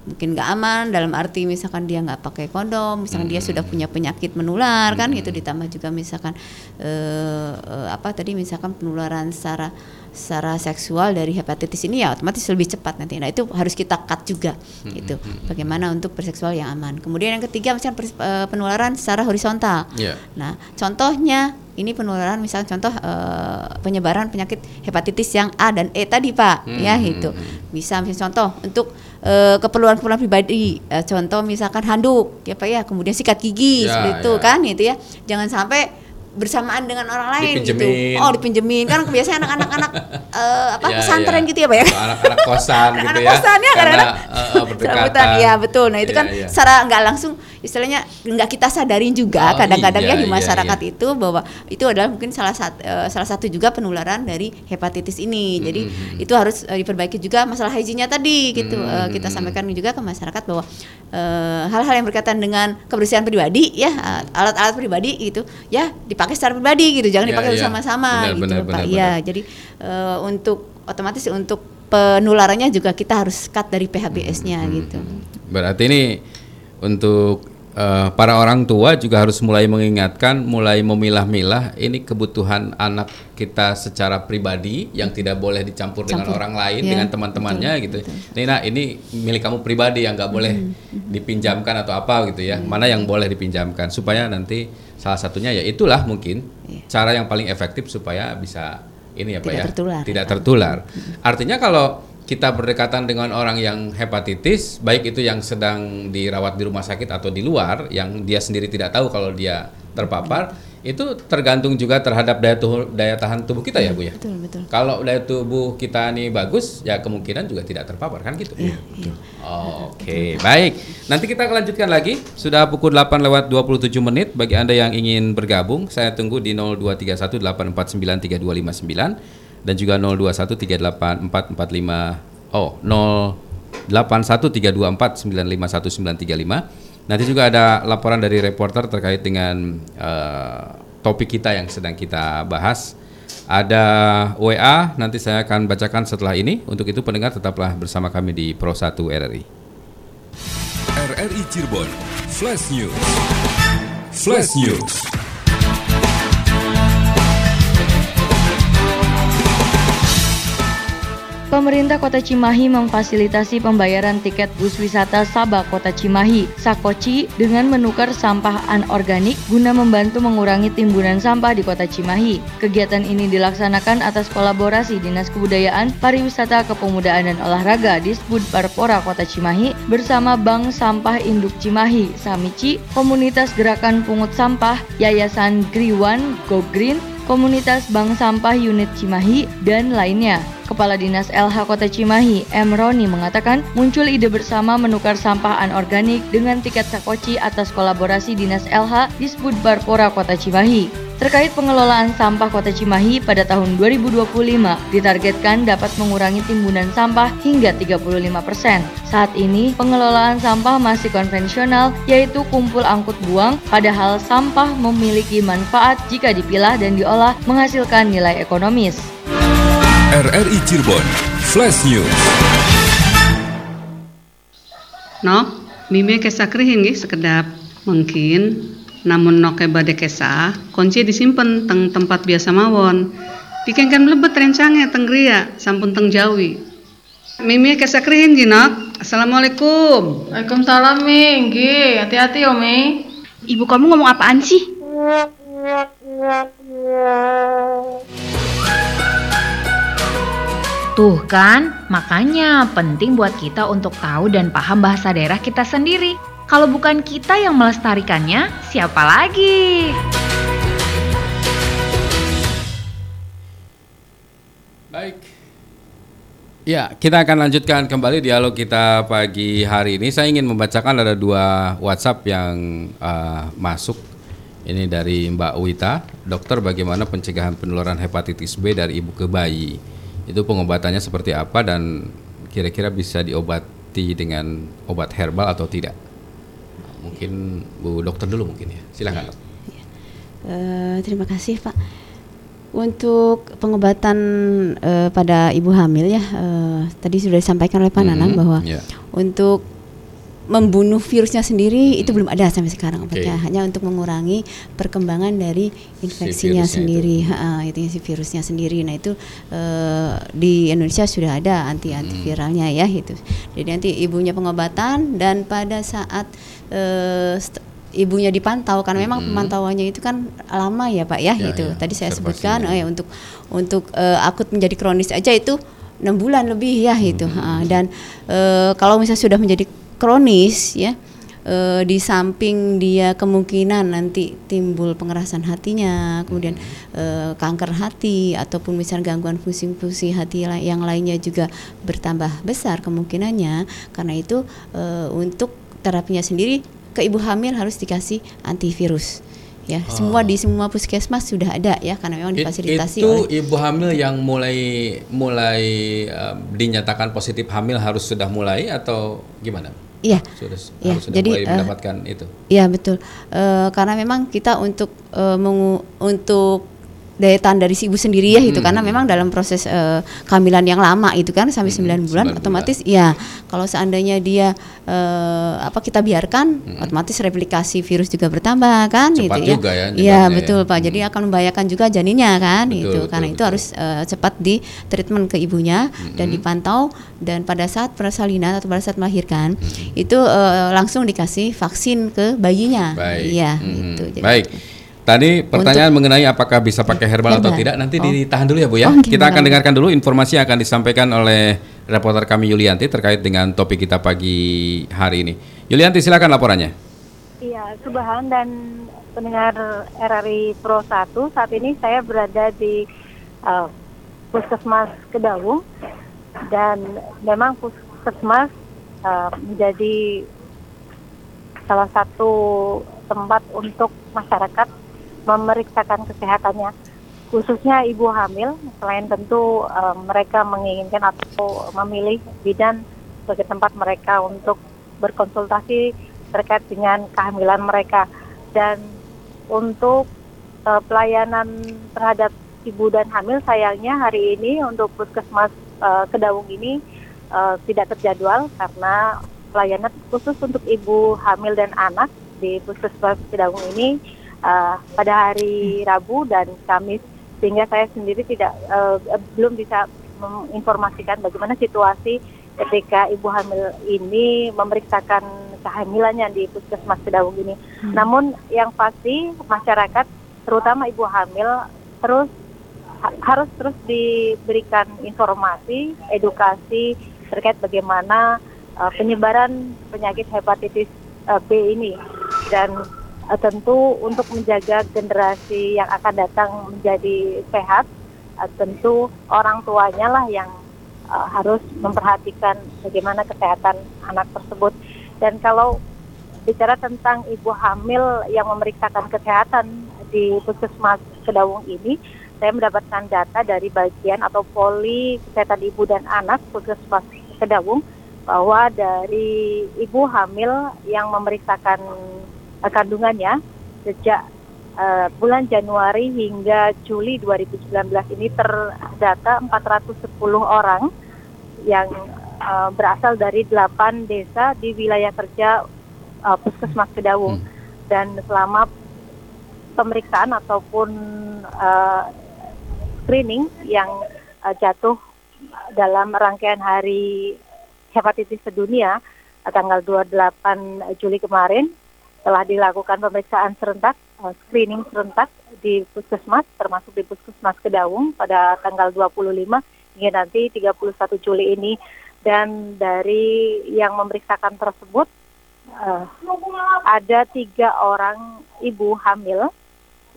mungkin nggak aman dalam arti misalkan dia nggak pakai kondom, misalkan dia sudah punya penyakit menular kan gitu. Ditambah juga misalkan eh, eh, apa tadi misalkan penularan secara secara seksual dari hepatitis ini ya otomatis lebih cepat nanti. Nah itu harus kita cut juga gitu. Bagaimana untuk berseksual yang aman. Kemudian yang ketiga misalkan pers- eh, penularan secara horizontal. Iya. Nah, contohnya ini penularan misalnya contoh eh, penyebaran penyakit hepatitis yang A dan E tadi Pak, ya itu. Bisa misalnya contoh untuk eh, keperluan-keperluan pribadi, eh, contoh misalkan handuk, ya Pak ya, kemudian sikat gigi Ya, seperti itu ya. kan gitu ya. Jangan sampai bersamaan dengan orang lain Dipinjemin. gitu. Oh, dipinjemin kan biasanya anak-anak anak eh, apa Ya, pesantren ya. gitu ya, Pak ya. Anak-anak kosan gitu anak ya. kosan ya Karena, kadang-kadang eh, eh, berdekatan. Ya betul nah itu Iya, kan iya. secara nggak langsung istilahnya nggak kita sadarin juga Oh, kadang-kadang iya, ya di iya, masyarakat iya. itu bahwa itu adalah mungkin salah satu salah satu juga penularan dari hepatitis ini jadi Mm-hmm. itu harus eh, diperbaiki juga masalah hygiene-nya tadi gitu Eh, Mm-hmm. kita sampaikan juga ke masyarakat bahwa eh, hal-hal yang berkaitan dengan kebersihan pribadi ya eh, alat-alat pribadi gitu ya dipakai secara pribadi gitu jangan Ya, dipakai ya. bersama-sama Benar, gitu benar, Pak benar, iya benar. jadi eh, untuk otomatis untuk penularannya juga kita harus cut dari PHBS-nya Hmm. gitu. Berarti ini untuk eh, para orang tua juga harus mulai mengingatkan, mulai memilah-milah ini kebutuhan anak kita secara pribadi yang tidak boleh dicampur dengan Campur. orang lain, Ya, dengan teman-temannya gitu. Ini nah ini milik kamu pribadi yang nggak boleh Hmm, dipinjamkan atau apa gitu ya. Mana yang boleh dipinjamkan supaya nanti salah satunya ya itulah mungkin Iya. cara yang paling efektif supaya bisa ini ya Pak Tidak ya. tertular. Tidak tertular. Artinya kalau kita berdekatan dengan orang yang hepatitis, baik itu yang sedang dirawat di rumah sakit atau di luar, yang dia sendiri tidak tahu kalau dia terpapar, itu tergantung juga terhadap daya, tuh- daya tahan tubuh kita ya Bu ya. Betul, betul. Kalau daya tubuh kita ini bagus, ya kemungkinan juga tidak terpapar kan gitu. Iya, Oh, Oke, baik. Nanti kita lanjutkan lagi. Sudah pukul 8 lewat 27 menit. Bagi Anda yang ingin bergabung, saya tunggu di 0231 849 3259 dan juga 021 38445 oh 081 324 951 935. Nanti juga ada laporan dari reporter terkait dengan eh, topik kita yang sedang kita bahas. Ada WA, nanti saya akan bacakan setelah ini. Untuk itu pendengar tetaplah bersama kami di Pro 1 RRI. RRI Cirebon Flash News Flash News Pemerintah Kota Cimahi memfasilitasi pembayaran tiket bus wisata Sabah Kota Cimahi, Sakoci, dengan menukar sampah anorganik guna membantu mengurangi timbunan sampah di Kota Cimahi. Kegiatan ini dilaksanakan atas kolaborasi Dinas Kebudayaan, Pariwisata, Kepemudaan, dan Olahraga di Spud Parpora Kota Cimahi bersama Bank Sampah Induk Cimahi, Samici, Komunitas Gerakan Pungut Sampah, Yayasan Griwan, Go Green, Komunitas Bank Sampah Unit Cimahi, dan lainnya. Kepala Dinas LH Kota Cimahi, M. Roni mengatakan muncul ide bersama menukar sampah anorganik dengan tiket sakoci atas kolaborasi Dinas LH di Spud Barpora Kota Cimahi. Terkait pengelolaan sampah Kota Cimahi pada tahun 2025 ditargetkan dapat mengurangi timbunan sampah hingga 35%. Saat ini pengelolaan sampah masih konvensional yaitu kumpul angkut buang padahal sampah memiliki manfaat jika dipilah dan diolah menghasilkan nilai ekonomis. RRI Cirebon Flash News No, mime kesakri hinggi sekedap mungkin namun noke bade kesa kunci disimpan teng tempat biasa mawon dikengkan melebet rencangnya teng ria sampun teng jawi mime kesakri hinggi nok assalamualaikum Waalaikumsalam, Mi. Nggih, hati-hati yo, Mi. Ibu kamu ngomong apaan sih? Tuh kan, makanya penting buat kita untuk tahu dan paham bahasa daerah kita sendiri. Kalau bukan kita yang melestarikannya, siapa lagi? Baik. Ya, kita akan lanjutkan kembali dialog kita pagi hari ini. Saya ingin membacakan ada dua WhatsApp yang uh, masuk. Ini dari Mbak Wita, dokter bagaimana pencegahan penularan hepatitis B dari ibu ke bayi. Itu pengobatannya seperti apa dan kira-kira bisa diobati dengan obat herbal atau tidak? Mungkin Bu Dokter dulu mungkin ya. Silakan. Dok. Eh, terima kasih Pak. Untuk pengobatan eh, pada ibu hamil ya, eh, tadi sudah disampaikan oleh Pak Nanang Mhm, bahwa ya. untuk membunuh virusnya sendiri itu belum ada sampai sekarang obatnya, Oke. hanya untuk mengurangi perkembangan dari infeksinya virusnya sendiri, Ha, itu si virusnya sendiri. Nah itu eh, di Indonesia sudah ada anti antiviralnya ya itu. Jadi nanti ibunya pengobatan dan pada saat st- ibunya dipantau karena memang pemantauannya itu kan lama ya Pak ya, Ya, itu. ya, Tadi saya sebutkan eh, untuk untuk eh, akut menjadi kronis aja itu enam bulan lebih ya itu. Ha, dan eh, kalau misalnya sudah menjadi kronis ya eh, di samping dia kemungkinan nanti timbul pengerasan hatinya, kemudian eh, kanker hati ataupun misalnya gangguan fungsi-fungsi hati yang lainnya juga bertambah besar kemungkinannya. Karena itu untuk terapinya sendiri ke ibu hamil harus dikasih antivirus. Ya, semua di semua puskesmas sudah ada ya karena memang It- difasilitasi itu oleh ibu hamil yang mulai mulai eh, dinyatakan positif hamil harus sudah mulai atau gimana? Iya. Sudah harus sudah jadi, mulai eh, mendapatkan itu. Iya betul, Eh, karena memang kita untuk mengu- untuk daya tahan dari si ibu sendiri ya itu Hmm. karena memang dalam proses eh, kehamilan yang lama itu kan sampai 9 bulan 9 otomatis ya kalau seandainya dia eh, apa kita biarkan otomatis replikasi virus juga bertambah kan Hmm. Cepat gitu ya. juga ya Iya nyebarnya betul ya. Pak. Jadi akan membahayakan juga janinnya kan Betul, itu betul, karena itu betul. harus eh, cepat di treatment ke ibunya dan dipantau dan pada saat persalinan atau pada saat melahirkan itu eh, langsung dikasih vaksin ke bayinya. Iya Mhm. gitu. Jadi- Baik. Tadi pertanyaan mengenai apakah bisa pakai herbal atau tidak nanti Oh. ditahan dulu ya Bu ya. Oh, kita akan dengarkan dulu informasi yang akan disampaikan oleh reporter kami Yulianti terkait dengan topik kita pagi hari ini. Yulianti silakan laporannya. Iya, Subhan dan pendengar RRI Pro 1, saat ini saya berada di uh, Puskesmas Kedawung dan memang Puskesmas uh, menjadi salah satu tempat untuk masyarakat memeriksakan kesehatannya khususnya ibu hamil. Selain tentu uh, mereka menginginkan atau memilih bidan sebagai tempat mereka untuk berkonsultasi terkait dengan kehamilan mereka. Dan untuk uh, pelayanan terhadap ibu dan hamil sayangnya hari ini untuk puskesmas uh, Kedawung ini uh, tidak terjadwal karena pelayanan khusus untuk ibu hamil dan anak di puskesmas Kedawung ini uh, pada hari Rabu dan Kamis sehingga saya sendiri tidak uh, belum bisa menginformasikan bagaimana situasi ketika ibu hamil ini memeriksakan kehamilannya di puskesmas Kedawung ini. Hmm. Namun yang pasti masyarakat terutama ibu hamil terus ha harus terus diberikan informasi, edukasi terkait bagaimana uh, penyebaran penyakit hepatitis uh, B ini dan uh, tentu untuk menjaga generasi yang akan datang menjadi sehat uh, tentu orang tuanya lah yang uh, harus memperhatikan bagaimana kesehatan anak tersebut. Dan kalau bicara tentang ibu hamil yang memeriksakan kesehatan di puskesmas Kedawung ini saya mendapatkan data dari bagian atau poli kesehatan ibu dan anak puskesmas Kedawung bahwa dari ibu hamil yang memeriksakan uh, kandungannya sejak uh, bulan Januari hingga Juli 2019 ini terdata 410 orang yang uh, berasal dari 8 desa di wilayah kerja uh, Puskesmas Kedawung hmm. dan selama pemeriksaan ataupun uh, screening yang uh, jatuh dalam rangkaian hari hepatitis sedunia tanggal 28 Juli kemarin telah dilakukan pemeriksaan serentak, uh, screening serentak di puskesmas, termasuk di puskesmas Kedawung pada tanggal 25 hingga nanti 31 Juli ini. Dan dari yang memeriksakan tersebut, uh, ada tiga orang ibu hamil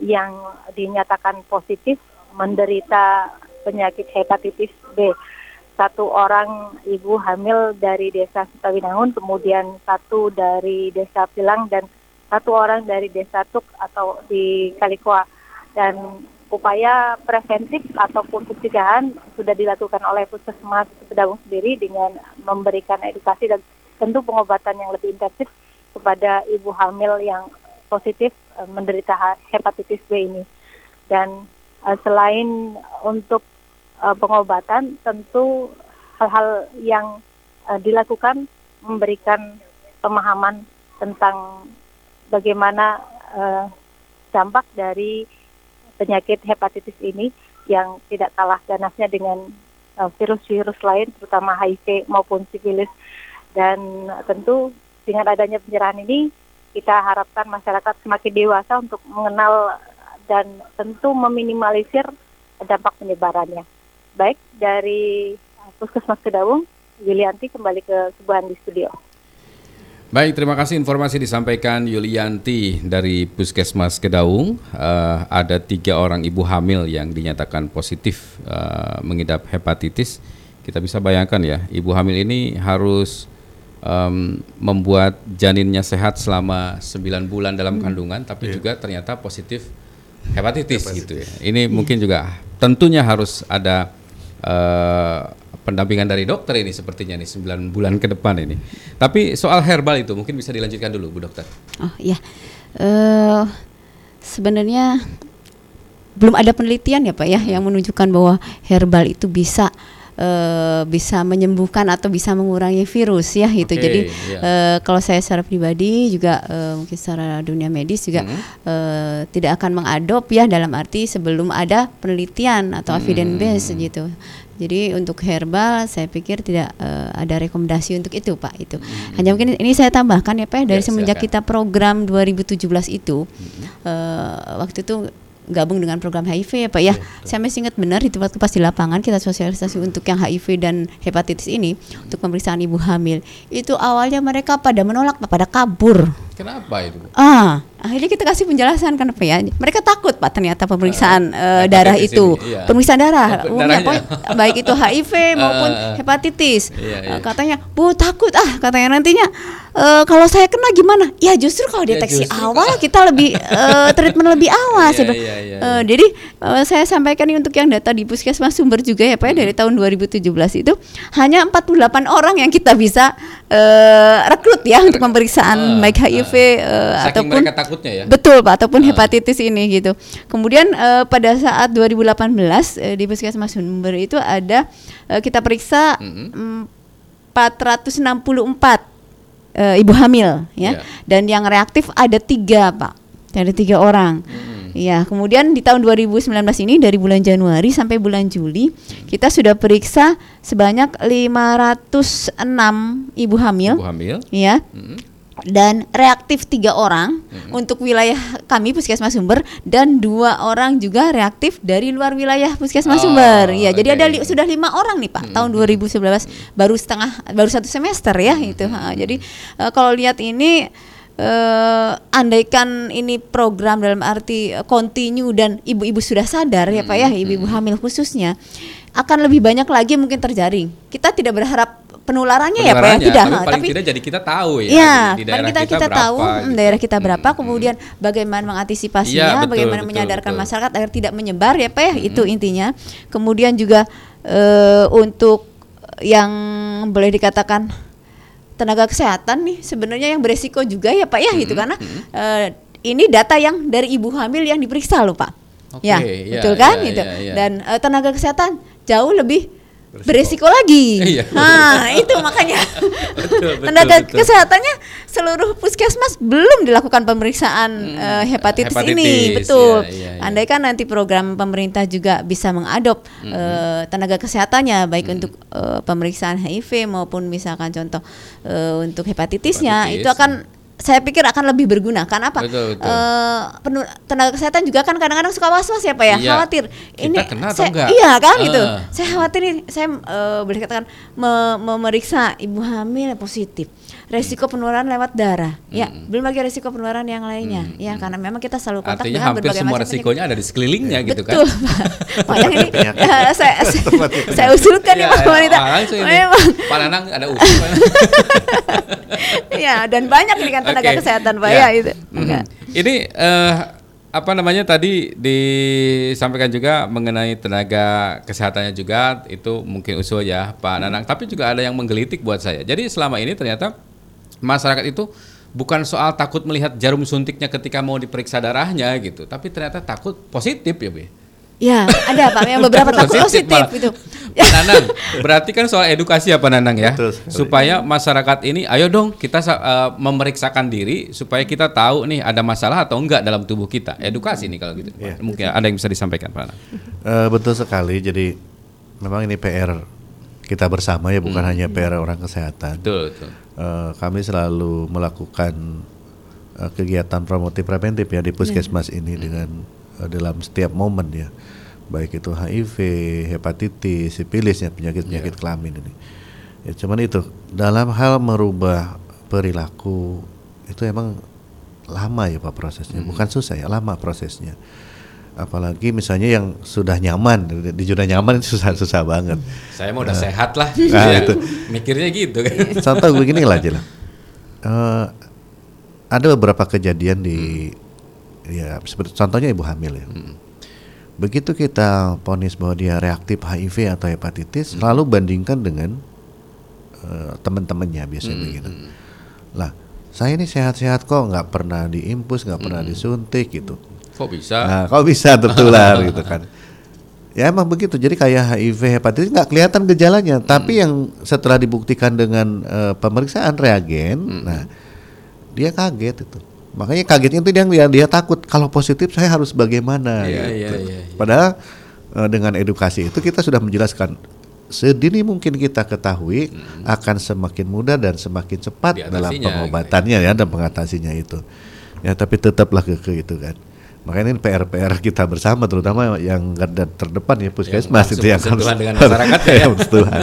yang dinyatakan positif menderita penyakit hepatitis B satu orang ibu hamil dari desa Sutawinangun, kemudian satu dari desa Pilang dan satu orang dari desa Tuk atau di Kalikoa. Dan upaya preventif ataupun pencegahan sudah dilakukan oleh Puskesmas Sedawung sendiri dengan memberikan edukasi dan tentu pengobatan yang lebih intensif kepada ibu hamil yang positif uh, menderita hepatitis B ini. Dan uh, selain untuk uh, pengobatan tentu hal-hal yang uh, dilakukan memberikan pemahaman tentang bagaimana uh, dampak dari penyakit hepatitis ini yang tidak kalah ganasnya dengan virus-virus uh, lain terutama HIV maupun sifilis. Dan tentu dengan adanya penyerahan ini kita harapkan masyarakat semakin dewasa untuk mengenal dan tentu meminimalisir dampak penyebarannya baik dari Puskesmas Kedawung, Yulianti kembali ke Subuhan di studio. Baik, terima kasih informasi disampaikan Yulianti dari Puskesmas Kedaung. Uh, ada tiga orang ibu hamil yang dinyatakan positif uh, mengidap hepatitis. Kita bisa bayangkan ya, ibu hamil ini harus um, membuat janinnya sehat selama 9 bulan dalam hmm. kandungan, tapi yeah. juga ternyata positif hepatitis, hepatitis gitu ya. Ini hmm. mungkin juga tentunya harus ada uh, pendampingan dari dokter ini sepertinya nih 9 bulan ke depan ini. Tapi soal herbal itu mungkin bisa dilanjutkan dulu Bu Dokter. Oh iya. Uh, sebenarnya belum ada penelitian ya Pak ya yang menunjukkan bahwa herbal itu bisa uh, bisa menyembuhkan atau bisa mengurangi virus ya itu. Okay, Jadi yeah. uh, kalau saya secara pribadi juga uh, mungkin secara dunia medis juga mm. uh, tidak akan mengadop ya dalam arti sebelum ada penelitian atau mm. evidence base gitu. Jadi untuk herbal saya pikir tidak uh, ada rekomendasi untuk itu Pak itu. Hmm. Hanya mungkin ini saya tambahkan ya Pak ya, dari ya, semenjak kita program 2017 itu hmm. uh, waktu itu gabung dengan program HIV ya Pak ya. ya saya masih ingat benar itu waktu pas di lapangan kita sosialisasi untuk yang HIV dan hepatitis ini untuk pemeriksaan ibu hamil. Itu awalnya mereka pada menolak pada kabur. Kenapa itu? Ah, akhirnya kita kasih penjelasan kenapa ya. Mereka takut Pak ternyata pemeriksaan uh, uh, darah itu. Iya. Pemeriksaan darah, oh, umumnya baik itu HIV maupun uh, hepatitis. Iya, iya. Uh, katanya, "Bu, takut ah," katanya nantinya uh, kalau saya kena gimana? Ya justru kalau iya, deteksi ya, awal kita lebih uh, treatment lebih awal. Iya, iya, iya, uh, jadi uh, saya sampaikan ini untuk yang data di Puskesmas Sumber juga ya Pak ya, dari hmm. tahun 2017 itu hanya 48 orang yang kita bisa uh, rekrut ya untuk pemeriksaan uh, baik HIV uh, ataupun mereka takutnya ya. Betul Pak ataupun uh. hepatitis ini gitu. Kemudian uh, pada saat 2018 uh, di Puskesmas Sumber itu ada uh, kita periksa mm -hmm. 464 uh, ibu hamil ya yeah. dan yang reaktif ada tiga pak ada tiga orang hmm. Ya, kemudian di tahun 2019 ini dari bulan Januari sampai bulan Juli kita sudah periksa sebanyak 506 ibu hamil. Ibu hamil. Ya. Dan reaktif tiga orang untuk wilayah kami Puskesmas Sumber dan dua orang juga reaktif dari luar wilayah Puskesmas Oh, Sumber. Ya, jadi oke. ada li- sudah lima orang nih Pak tahun 2019 baru setengah baru satu semester ya itu. Ha, jadi eh, kalau lihat ini eh andaikan ini program dalam arti eh, continue dan ibu-ibu sudah sadar ya Pak ya, ibu-ibu hamil khususnya akan lebih banyak lagi mungkin terjaring. Kita tidak berharap penularannya, ya Pak ya, Penularannya, tidak. tapi paling tidak jadi kita tahu ya. Ya, di, daerah kita kita, berapa, tahu mm, gitu. daerah kita berapa, kemudian bagaimana mengantisipasinya, Iya, betul, bagaimana betul, menyadarkan betul. masyarakat agar tidak menyebar ya Pak ya, itu intinya. Kemudian juga eh, untuk yang boleh dikatakan tenaga kesehatan nih sebenarnya yang beresiko juga ya Pak ya itu karena eh, ini data yang dari ibu hamil yang diperiksa loh Pak. Oke, ya, iya, betul kan iya, itu. iya, iya. Dan eh, tenaga kesehatan jauh lebih beresiko lagi. Iya. Nah, itu makanya Betul, betul, tenaga betul. kesehatannya seluruh puskesmas belum dilakukan pemeriksaan eh, hepatitis, ini, hepatitis, betul. iya, iya, iya. Andai kan nanti program pemerintah juga bisa mengadop eh, tenaga kesehatannya baik untuk eh, pemeriksaan HIV maupun misalkan contoh eh, untuk hepatitisnya Hepatitis. itu akan saya pikir akan lebih berguna. Karena apa? Betul, betul. Eh, penu- tenaga kesehatan juga kan kadang-kadang suka was-was ya Pak ya, Iya. khawatir. Kita kena atau enggak? Iya kan gitu. Ah. Saya khawatir nih, saya eh, boleh katakan me- memeriksa ibu hamil positif. Resiko penularan lewat darah. Ya, belum lagi resiko penularan yang lainnya. Ya, karena memang kita selalu kontak Artinya dengan hampir berbagai semua macam penyakit. resikonya ada di sekelilingnya gitu kan. Betul, Pak. Makanya ini eh, saya, saya, saya usulkan nih Iya, Pak iya, Wanita. Memang Pak Nanang ada usul. Ya dan banyak nih kan tenaga Oke. kesehatan Pak Ya. ya itu. Mhm. Enggak. Ini eh, apa namanya tadi disampaikan juga mengenai tenaga kesehatannya juga itu mungkin usul ya Pak Nanang. Tapi juga ada yang menggelitik buat saya. Jadi selama ini ternyata masyarakat itu bukan soal takut melihat jarum suntiknya ketika mau diperiksa darahnya gitu, tapi ternyata takut positif ya, Be. Ya, ada Pak yang beberapa takut positif malah. itu. Pak Nanang, berarti kan soal edukasi ya Pak Nanang ya, Betul sekali. supaya masyarakat ini, ayo dong kita eh, memeriksakan diri supaya kita tahu nih ada masalah atau enggak dalam tubuh kita. Edukasi nih kalau gitu. Iya. Mungkin ada yang bisa disampaikan Pak Nanang. Eh, betul sekali. Jadi memang ini PR kita bersama ya, bukan hanya PR orang kesehatan. Betul, betul. Eh, kami selalu melakukan eh, kegiatan promotif preventif ya di puskesmas ini dengan eh, dalam setiap momen ya, baik itu HIV, hepatitis, sipilis ya penyakit-penyakit kelamin ini. Ya cuman itu dalam hal merubah perilaku itu emang lama ya pak prosesnya, bukan susah ya lama prosesnya. Apalagi misalnya yang sudah nyaman di, zona nyaman itu susah-susah banget. Saya mau udah sehat lah. Nah, Ya, itu. Mikirnya gitu kan. Contoh begini lah aja lah. Eh, ada beberapa kejadian di ya seperti contohnya ibu hamil ya. Begitu kita ponis bahwa dia reaktif HIV atau hepatitis, lalu bandingkan dengan eh, teman-temannya biasanya begitu. Lah, saya ini sehat-sehat kok, nggak pernah diimpus, nggak pernah disuntik gitu. Kok bisa? Nah, kok bisa tertular gitu kan? Ya emang begitu. Jadi kayak HIV, hepatitis nggak kelihatan gejalanya, tapi yang setelah dibuktikan dengan eh, pemeriksaan reagen, nah dia kaget itu. Makanya kagetnya itu dia dia, dia takut kalau positif saya harus bagaimana. Iya, gitu. iya, iya, iya. Padahal eh, dengan edukasi itu kita sudah menjelaskan sedini mungkin kita ketahui akan semakin mudah dan semakin cepat dalam pengobatannya ya dan pengatasinya itu. Ya tapi tetaplah keke itu kan. Makanya ini PR-PR kita bersama terutama yang garda terdepan ya puskesmas langsung itu yang bersentuhan dengan masyarakat ya. bersentuhan.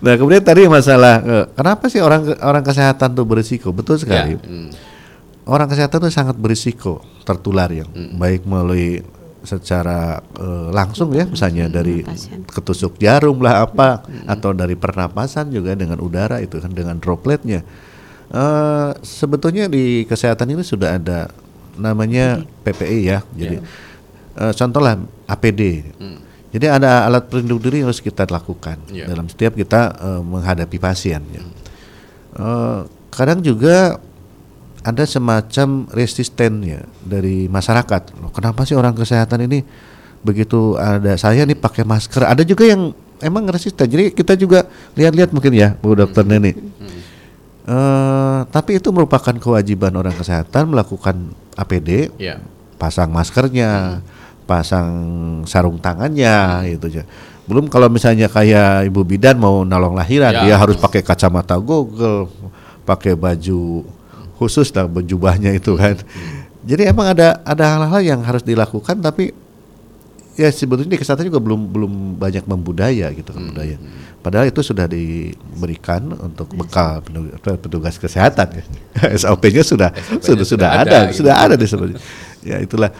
Nah kemudian tadi masalah eh, kenapa sih orang orang kesehatan tuh berisiko? Betul sekali. Ya, hmm. Orang kesehatan itu sangat berisiko tertular yang baik melalui secara eh, langsung ya misalnya dari ketusuk jarum lah apa atau dari pernapasan juga dengan udara itu kan dengan dropletnya. Eh, sebetulnya di kesehatan ini sudah ada namanya PPI ya. Jadi eh, contohlah APD. Jadi ada alat pelindung diri yang harus kita lakukan Ya. dalam setiap kita eh, menghadapi pasien. Ya. Eh, kadang juga ada semacam resisten ya dari masyarakat. Loh, Kenapa sih orang kesehatan ini begitu ada saya nih pakai masker? Ada juga yang emang resisten. Jadi kita juga lihat-lihat mungkin ya, Bu Dokter Neni. Eh, tapi itu merupakan kewajiban orang kesehatan melakukan APD Ya. pasang maskernya, pasang sarung tangannya gitu aja. Belum kalau misalnya kayak ibu bidan mau nolong lahiran, Ya. dia harus pakai kacamata Google, pakai baju khusus lah bejubahnya itu kan. Jadi emang ada ada hal-hal yang harus dilakukan tapi ya sebetulnya di kesehatan juga belum belum banyak membudaya gitu kan budaya. Padahal itu sudah diberikan untuk bekal pendu- petugas kesehatan ya. SOP-nya sudah sudah sudah sudah ada, ada gitu. sudah ada di sebenarnya. Ya itulah.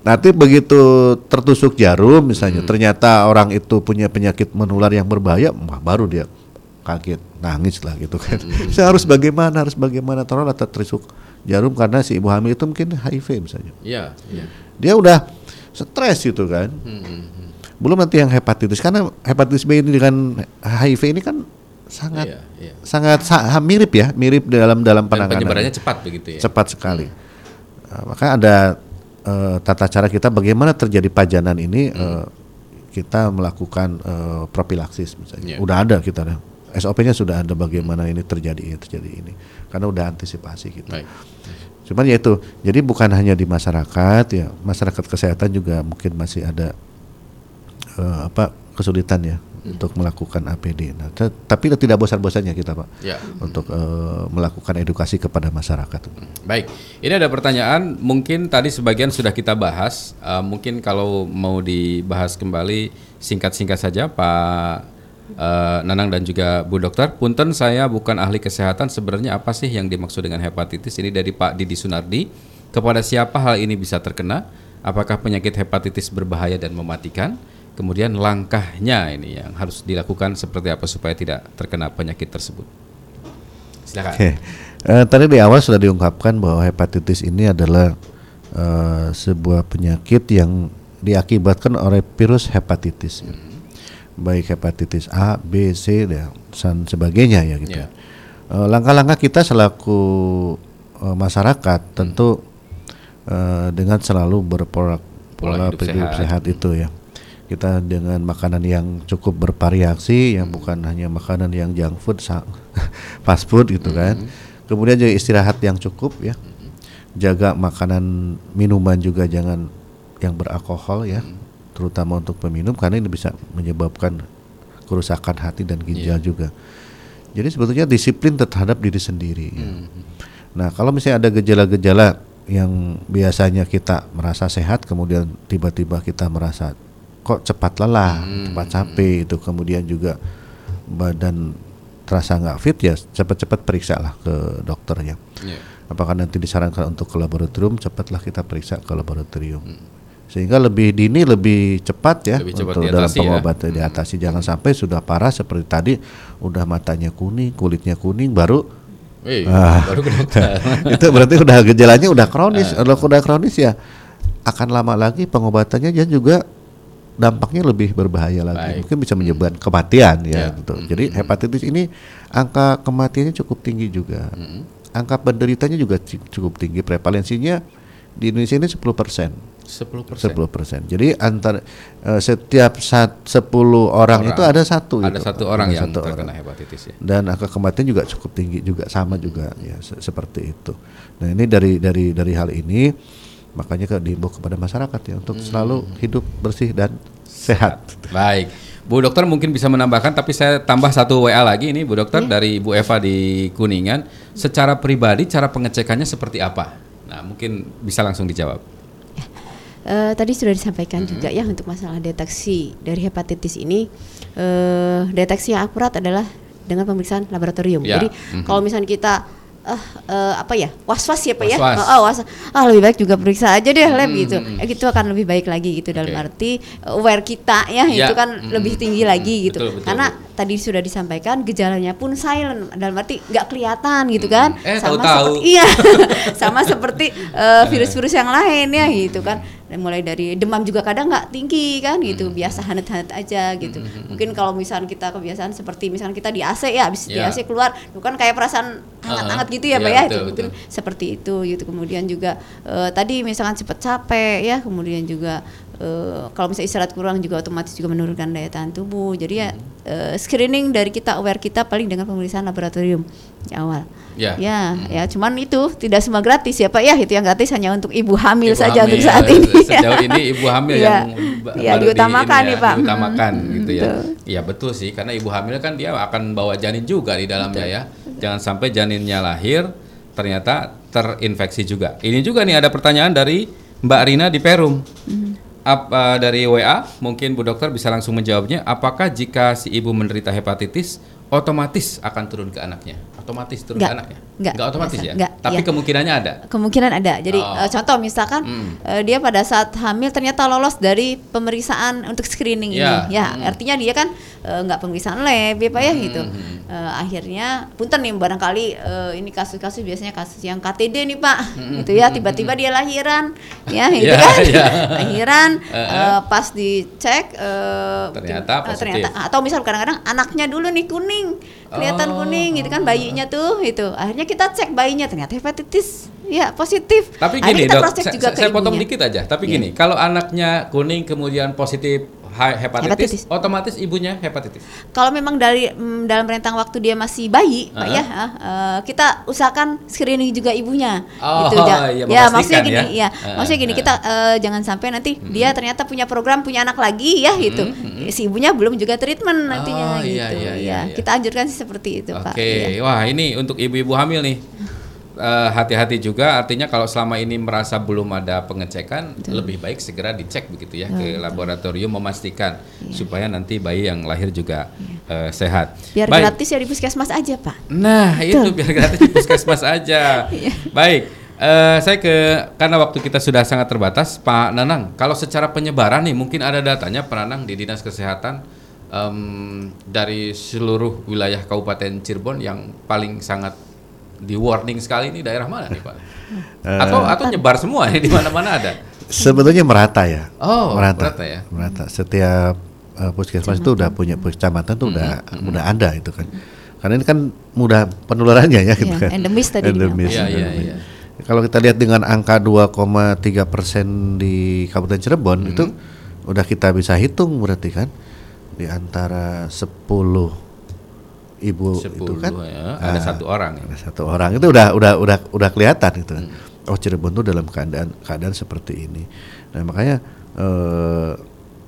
Nanti begitu tertusuk jarum misalnya ternyata orang itu punya penyakit menular yang berbahaya, wah, baru dia kaget, nangis lah gitu kan. Saya harus bagaimana, harus bagaimana taruhlah tertusuk jarum karena si ibu hamil itu mungkin HIV misalnya Iya, iya. dia udah stres gitu kan. Hmm, Belum nanti yang hepatitis karena hepatitis B ini dengan HIV ini kan sangat Iya, iya. sangat sa- mirip ya, mirip dalam dalam Dan penanganan. penyebarannya cepat begitu ya. Cepat sekali. Uh, makanya ada uh, tata cara kita bagaimana terjadi pajanan ini uh, kita melakukan uh, propilaksis misalnya. Iya. Udah ada kita ada. SOP-nya sudah ada bagaimana ini terjadi terjadi ini. Karena udah antisipasi gitu. Baik. Cuman ya itu, jadi bukan hanya di masyarakat ya, masyarakat kesehatan juga mungkin masih ada eh, apa kesulitan ya untuk melakukan APD. Nah, tapi tidak bosan-bosannya kita pak Ya. untuk eh, melakukan edukasi kepada masyarakat. Baik, ini ada pertanyaan. Mungkin tadi sebagian sudah kita bahas. Eh, mungkin kalau mau dibahas kembali singkat-singkat saja, Pak eh, Nanang dan juga Bu Dokter. Punten, saya bukan ahli kesehatan. Sebenarnya apa sih yang dimaksud dengan hepatitis? Ini dari Pak Didi Sunardi. Kepada siapa hal ini bisa terkena? Apakah penyakit hepatitis berbahaya dan mematikan? Kemudian langkahnya ini yang harus dilakukan seperti apa supaya tidak terkena penyakit tersebut. Silakan. Oke, Eh, tadi di awal sudah diungkapkan bahwa hepatitis ini adalah eh, sebuah penyakit yang diakibatkan oleh virus hepatitis, ya. Baik hepatitis A, B, C dan sebagainya ya gitu. Ya. Eh, Langkah-langkah kita selaku eh, masyarakat tentu eh, dengan selalu berpola Pola hidup hidup sehat. sehat itu ya. Kita dengan makanan yang cukup bervariasi, yang bukan hanya makanan yang junk food, fast food gitu kan. Kemudian juga istirahat yang cukup ya. Jaga makanan minuman juga jangan yang beralkohol ya, terutama untuk peminum karena ini bisa menyebabkan kerusakan hati dan ginjal juga. Jadi sebetulnya disiplin terhadap diri sendiri. ya. Nah, kalau misalnya ada gejala-gejala yang biasanya kita merasa sehat, kemudian tiba-tiba kita merasa kok cepat lelah, cepat capek, itu kemudian juga badan terasa nggak fit ya, cepat-cepat periksa lah ke dokternya. Ya. Apakah nanti disarankan untuk ke laboratorium, cepatlah kita periksa ke laboratorium. Sehingga lebih dini, lebih cepat ya Lebih cepat untuk dalam ya. pengobatan diatasi. Jangan sampai sudah parah seperti tadi, udah matanya kuning, kulitnya kuning, baru Wih, Ah. baru itu berarti udah gejalanya udah kronis. Kalau udah kronis ya akan lama lagi pengobatannya dan juga dampaknya lebih berbahaya lagi. Baik. Mungkin bisa menyebabkan kematian ya, Ya. gitu. Jadi hepatitis ini angka kematiannya cukup tinggi juga. Angka penderitanya juga cukup tinggi. Prevalensinya di Indonesia ini 10 persen. 10 persen. 10 persen. Jadi antara eh, setiap sat, 10 orang, Orang. itu ada satu Ada itu. satu orang Ada yang satu terkena orang hepatitis ya. dan angka kematian juga cukup tinggi juga sama juga ya se- seperti itu. Nah ini dari dari dari hal ini makanya ke diimbau kepada masyarakat ya untuk selalu hidup bersih dan sehat. Baik. Bu dokter mungkin bisa menambahkan tapi saya tambah satu WA lagi ini Bu dokter dari Bu Eva di Kuningan. Secara pribadi cara pengecekannya seperti apa? Nah, mungkin bisa langsung dijawab. Eh, tadi sudah disampaikan Mm-hmm. juga ya untuk masalah deteksi dari hepatitis ini. Eh, deteksi yang akurat adalah dengan pemeriksaan laboratorium. Ya, Jadi mhm. kalau misalnya kita eh eh, apa ya was-was ya pak ya, Was-was. oh, oh, was ah lebih baik juga periksa aja deh lab Mhm, gitu, mhm. Eh, itu akan lebih baik lagi gitu dalam arti aware kita ya, Ya, itu kan mhm, lebih tinggi lagi gitu, betul, betul, karena tadi sudah disampaikan gejalanya pun silent dalam arti nggak kelihatan gitu kan, Eh, sama tahu-tahu. seperti iya. Sama seperti virus-virus yang lain ya gitu kan Dan mulai dari demam juga kadang nggak tinggi kan gitu. Hmm. biasa hanet-hanet aja gitu. Mungkin kalau misalnya kita kebiasaan seperti misalnya kita di AC ya habis di Ya. AC keluar itu kan kayak perasaan hangat-hangat gitu ya Iya, Pak ya betul, itu mungkin seperti itu gitu. Kemudian juga eh, tadi misalkan cepat capek ya kemudian juga eh, kalau misalnya istirahat kurang juga otomatis juga menurunkan daya tahan tubuh jadi ya eh, screening dari kita aware kita paling dengan pemeriksaan laboratorium di awal Ya. ya ya cuman itu tidak semua gratis ya Pak ya itu yang gratis hanya untuk ibu hamil Ibu saja hamil, untuk saat ini Sejauh ini ibu hamil Ya. yang Ya, baru di diutamakan ini nih, Pak. Diutamakan Hmm, gitu ya. Iya betul sih karena ibu hamil kan dia akan bawa janin juga di dalamnya ya. Jangan sampai janinnya lahir ternyata terinfeksi juga. Ini juga nih ada pertanyaan dari Mbak Rina di Perum. Hmm. Ap- eh, dari WA mungkin Bu Dokter bisa langsung menjawabnya. Apakah jika si ibu menderita hepatitis otomatis akan turun ke anaknya? Otomatis turun Nggak, anaknya? nggak, otomatis nggak, ya. nggak, Tapi iya. kemungkinannya ada. kemungkinan ada. Jadi Oh. eh, contoh misalkan Mm. eh, dia pada saat hamil ternyata lolos dari pemeriksaan untuk screening Ya. ini. Ya, Mm. artinya dia kan eh, nggak pemeriksaan lab ya Pak ya gitu. Mm. Eh, akhirnya punten nih barangkali eh, ini kasus-kasus biasanya kasus yang KTD nih Pak. Mm. Gitu ya, tiba-tiba dia lahiran ya gitu Ya, kan. ya. lahiran eh, pas dicek eh, Ternyata positif. ternyata atau misal kadang-kadang anaknya dulu nih kuning. Kelihatan Oh. kuning gitu kan bayinya tuh itu. Akhirnya kita cek bayinya ternyata hepatitis ya positif. Tapi Akhirnya gini kita dok, saya, juga saya- potong ibunya. dikit aja. Tapi Iya. gini, kalau anaknya kuning kemudian positif hepatitis, Hepatitis. otomatis ibunya hepatitis. Kalau memang dari mm, dalam rentang waktu dia masih bayi, Pak Uh-huh. ya, ah, eh, kita usahakan screening juga ibunya. Oh, gitu, ja- iya, ya memastikan maksudnya gini, ya. ya, Uh-uh, maksudnya gini, kita eh, jangan sampai nanti dia ternyata punya program punya anak lagi ya gitu, si ibunya belum juga treatment nantinya Oh, iya, gitu. iya, iya, ya, iya. kita anjurkan sih seperti itu, Oke, Pak. Iya. wah ini untuk ibu-ibu hamil nih. Eh, hati-hati juga artinya kalau selama ini merasa belum ada pengecekan lebih baik segera dicek begitu ya ke laboratorium memastikan Iya. supaya nanti bayi yang lahir juga eh, sehat. Biar Baik. gratis ya di puskesmas aja, Pak. Nah, Betul. itu biar gratis di puskesmas aja. Iya. Baik, eh, saya ke karena waktu kita sudah sangat terbatas, Pak Nanang. Kalau secara penyebaran nih, mungkin ada datanya Pak Nanang di dinas kesehatan em, dari seluruh wilayah Kabupaten Cirebon yang paling sangat di warning sekali ini daerah mana nih Pak? Atau atau nyebar semua di mana-mana ada? Sebetulnya merata ya. Oh, merata. merata ya. Merata. Setiap uh, puskesmas itu udah punya kecamatan tuh udah udah ada itu kan. Karena ini kan mudah penularannya ya gitu Iya, kan. endemis tadi. Endemis, Iya, iya, iya. Kalau kita lihat dengan angka 2,3 persen di Kabupaten Cirebon itu udah kita bisa hitung berarti kan di antara 10 ibu itu 10 kan ya, ada satu orang ya. ada satu orang itu udah udah udah udah kelihatan gitu. Hmm. Oh Cirebon tuh dalam keadaan keadaan seperti ini. Nah makanya eh,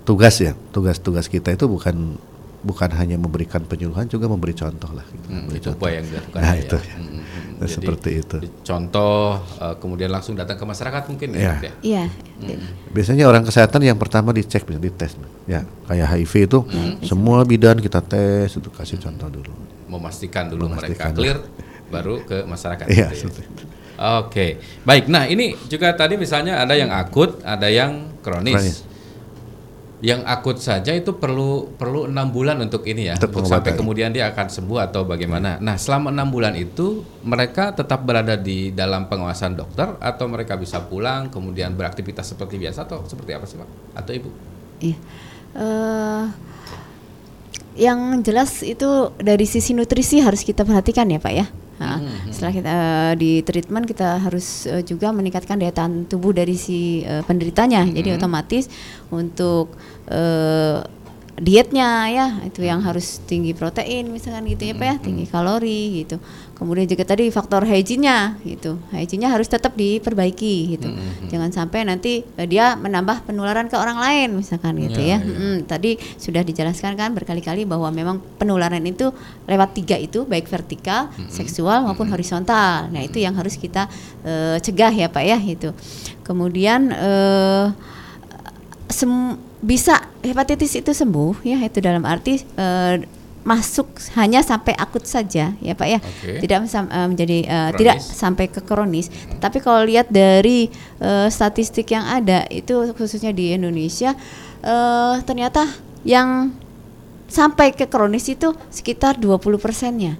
tugas ya tugas-tugas kita itu bukan bukan hanya memberikan penyuluhan juga memberi contoh lah. Gitu. Hmm, Memberi itu apa yang dilakukan Nah, ya. itu. Hmm, hmm, hmm. Nah, Jadi, seperti itu. Contoh eh, kemudian langsung datang ke masyarakat mungkin ya. Iya. Dok, ya? Iya. Biasanya orang kesehatan yang pertama dicek, dites, ya kayak HIV itu Hmm. semua bidan kita tes, itu kasih contoh dulu. memastikan dulu Memastikan mereka clear baru ke masyarakat. Iya, gitu ya. Oke, baik. Nah ini juga tadi misalnya ada yang akut, ada yang kronis. Kronis. Yang akut saja itu perlu perlu enam bulan untuk ini ya, Untuk untuk sampai kemudian dia akan sembuh atau bagaimana. Nah selama enam bulan itu mereka tetap berada di dalam pengawasan dokter atau mereka bisa pulang kemudian beraktivitas seperti biasa atau seperti apa sih pak? Atau ibu? Iya. Eh, yang jelas itu dari sisi nutrisi harus kita perhatikan ya Pak ya. Nah, Setelah kita eh, di treatment kita harus eh, juga meningkatkan daya tahan tubuh dari si eh, penderitanya. Jadi otomatis untuk eh, dietnya ya itu yang harus tinggi protein misalkan gitu ya Pak ya, tinggi kalori gitu. Kemudian juga tadi faktor hygiene-nya gitu. Hygiene-nya harus tetap diperbaiki gitu. Jangan sampai nanti eh, dia menambah penularan ke orang lain misalkan gitu Ya, ya. ya. Mm, tadi sudah dijelaskan kan berkali-kali bahwa memang penularan itu lewat tiga itu baik vertikal, seksual maupun horizontal. Nah itu yang harus kita eh, cegah ya Pak ya itu. Kemudian eh, sem- bisa hepatitis itu sembuh ya itu dalam arti eh, masuk hanya sampai akut saja ya Pak ya. Oke. Tidak eh, menjadi Kronis. tidak sampai ke kronis. Tapi kalau lihat dari eh, statistik yang ada itu khususnya di Indonesia eh, ternyata yang sampai ke kronis itu sekitar 20 persennya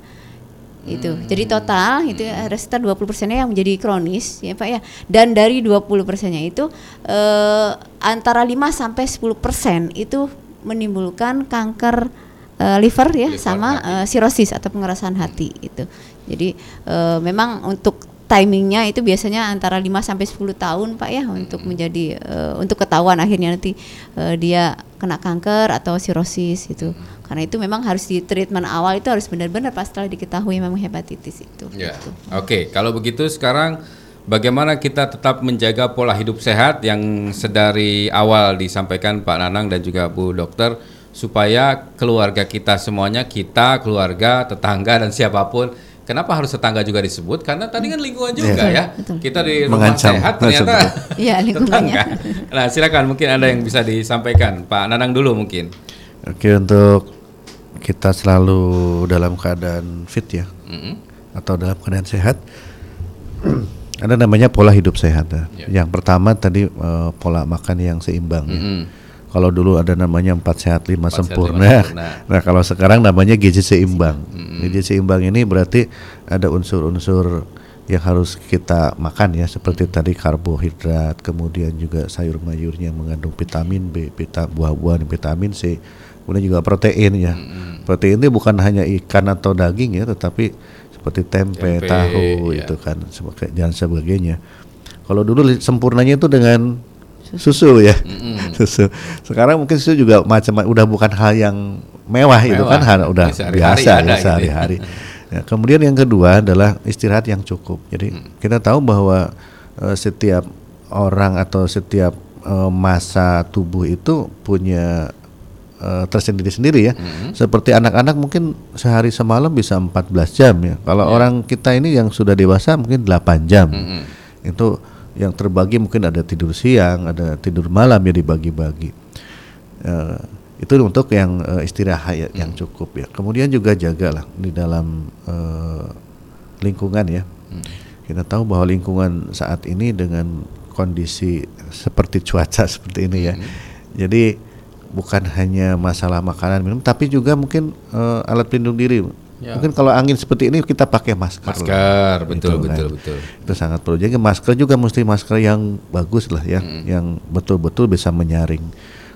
itu. Jadi total itu ada sekitar 20 persennya yang menjadi kronis ya Pak ya. Dan dari 20 persennya itu eh, antara 5 sampai 10 persen itu menimbulkan kanker eh, liver ya sama eh, sirosis atau pengerasan hati itu. Jadi eh, memang untuk timingnya itu biasanya antara 5 sampai 10 tahun Pak ya untuk menjadi eh, untuk ketahuan akhirnya nanti eh, dia kena kanker atau sirosis itu. Karena itu memang harus di treatment awal itu harus benar-benar pas setelah diketahui memang hepatitis itu. Ya. Oke, kalau begitu sekarang bagaimana kita tetap menjaga pola hidup sehat yang sedari awal disampaikan Pak Nanang dan juga Bu Dokter supaya keluarga kita semuanya kita, keluarga, tetangga dan siapa pun Kenapa harus tetangga juga disebut? Karena tadi kan lingkungan juga Betul, ya. betul. Kita di rumah Mengancam. sehat ternyata Iya, lingkungannya. tetangga. Nah, silakan mungkin ada yang bisa disampaikan. Pak Nanang dulu mungkin. Oke untuk kita selalu dalam keadaan fit ya Mm-mm. atau dalam keadaan sehat ada namanya pola hidup sehat ya. Ya. Yang pertama tadi eh, pola makan yang seimbang. ya. Mm-mm. Kalau dulu ada namanya empat sehat lima sehat, sempurna. sempurna. Nah kalau sekarang namanya gizi seimbang. Gizi seimbang ini berarti ada unsur-unsur yang harus kita makan ya seperti tadi karbohidrat, kemudian juga sayur mayurnya mengandung vitamin B, vita, buah-buahan vitamin C, kemudian juga protein ya. Protein itu bukan hanya ikan atau daging ya, tetapi seperti tempe, Tempe, tahu ya. itu kan sebagai dan sebagainya. Kalau dulu sempurnanya itu dengan susu ya, susu. Sekarang mungkin susu juga macam udah bukan hal yang mewah, itu Mewah. kan hal udah sehari-hari biasa ya gitu sehari-hari. Ya, kemudian yang kedua adalah istirahat yang cukup. Jadi Hmm. kita tahu bahwa eh, setiap orang atau setiap eh, masa tubuh itu punya eh, tersendiri-sendiri ya. Hmm. Seperti anak-anak mungkin sehari semalam bisa 14 jam ya. Kalau Iya. orang kita ini yang sudah dewasa mungkin 8 jam. Mm-mm. Itu yang terbagi mungkin ada tidur siang, ada tidur malam ya dibagi-bagi. Eh, itu untuk yang eh, istirahat ya- yang cukup ya. Kemudian juga jagalah di dalam eh, lingkungan ya. Kita tahu bahwa lingkungan saat ini dengan kondisi seperti cuaca seperti ini ya. Jadi bukan hanya masalah makanan minum, tapi juga mungkin eh, alat pelindung diri. Ya. Mungkin kalau angin seperti ini kita pakai masker. lah. Masker, betul, Gitu kan. betul, betul. Itu sangat perlu. Jadi masker juga mesti masker yang bagus lah ya, yang betul-betul bisa menyaring.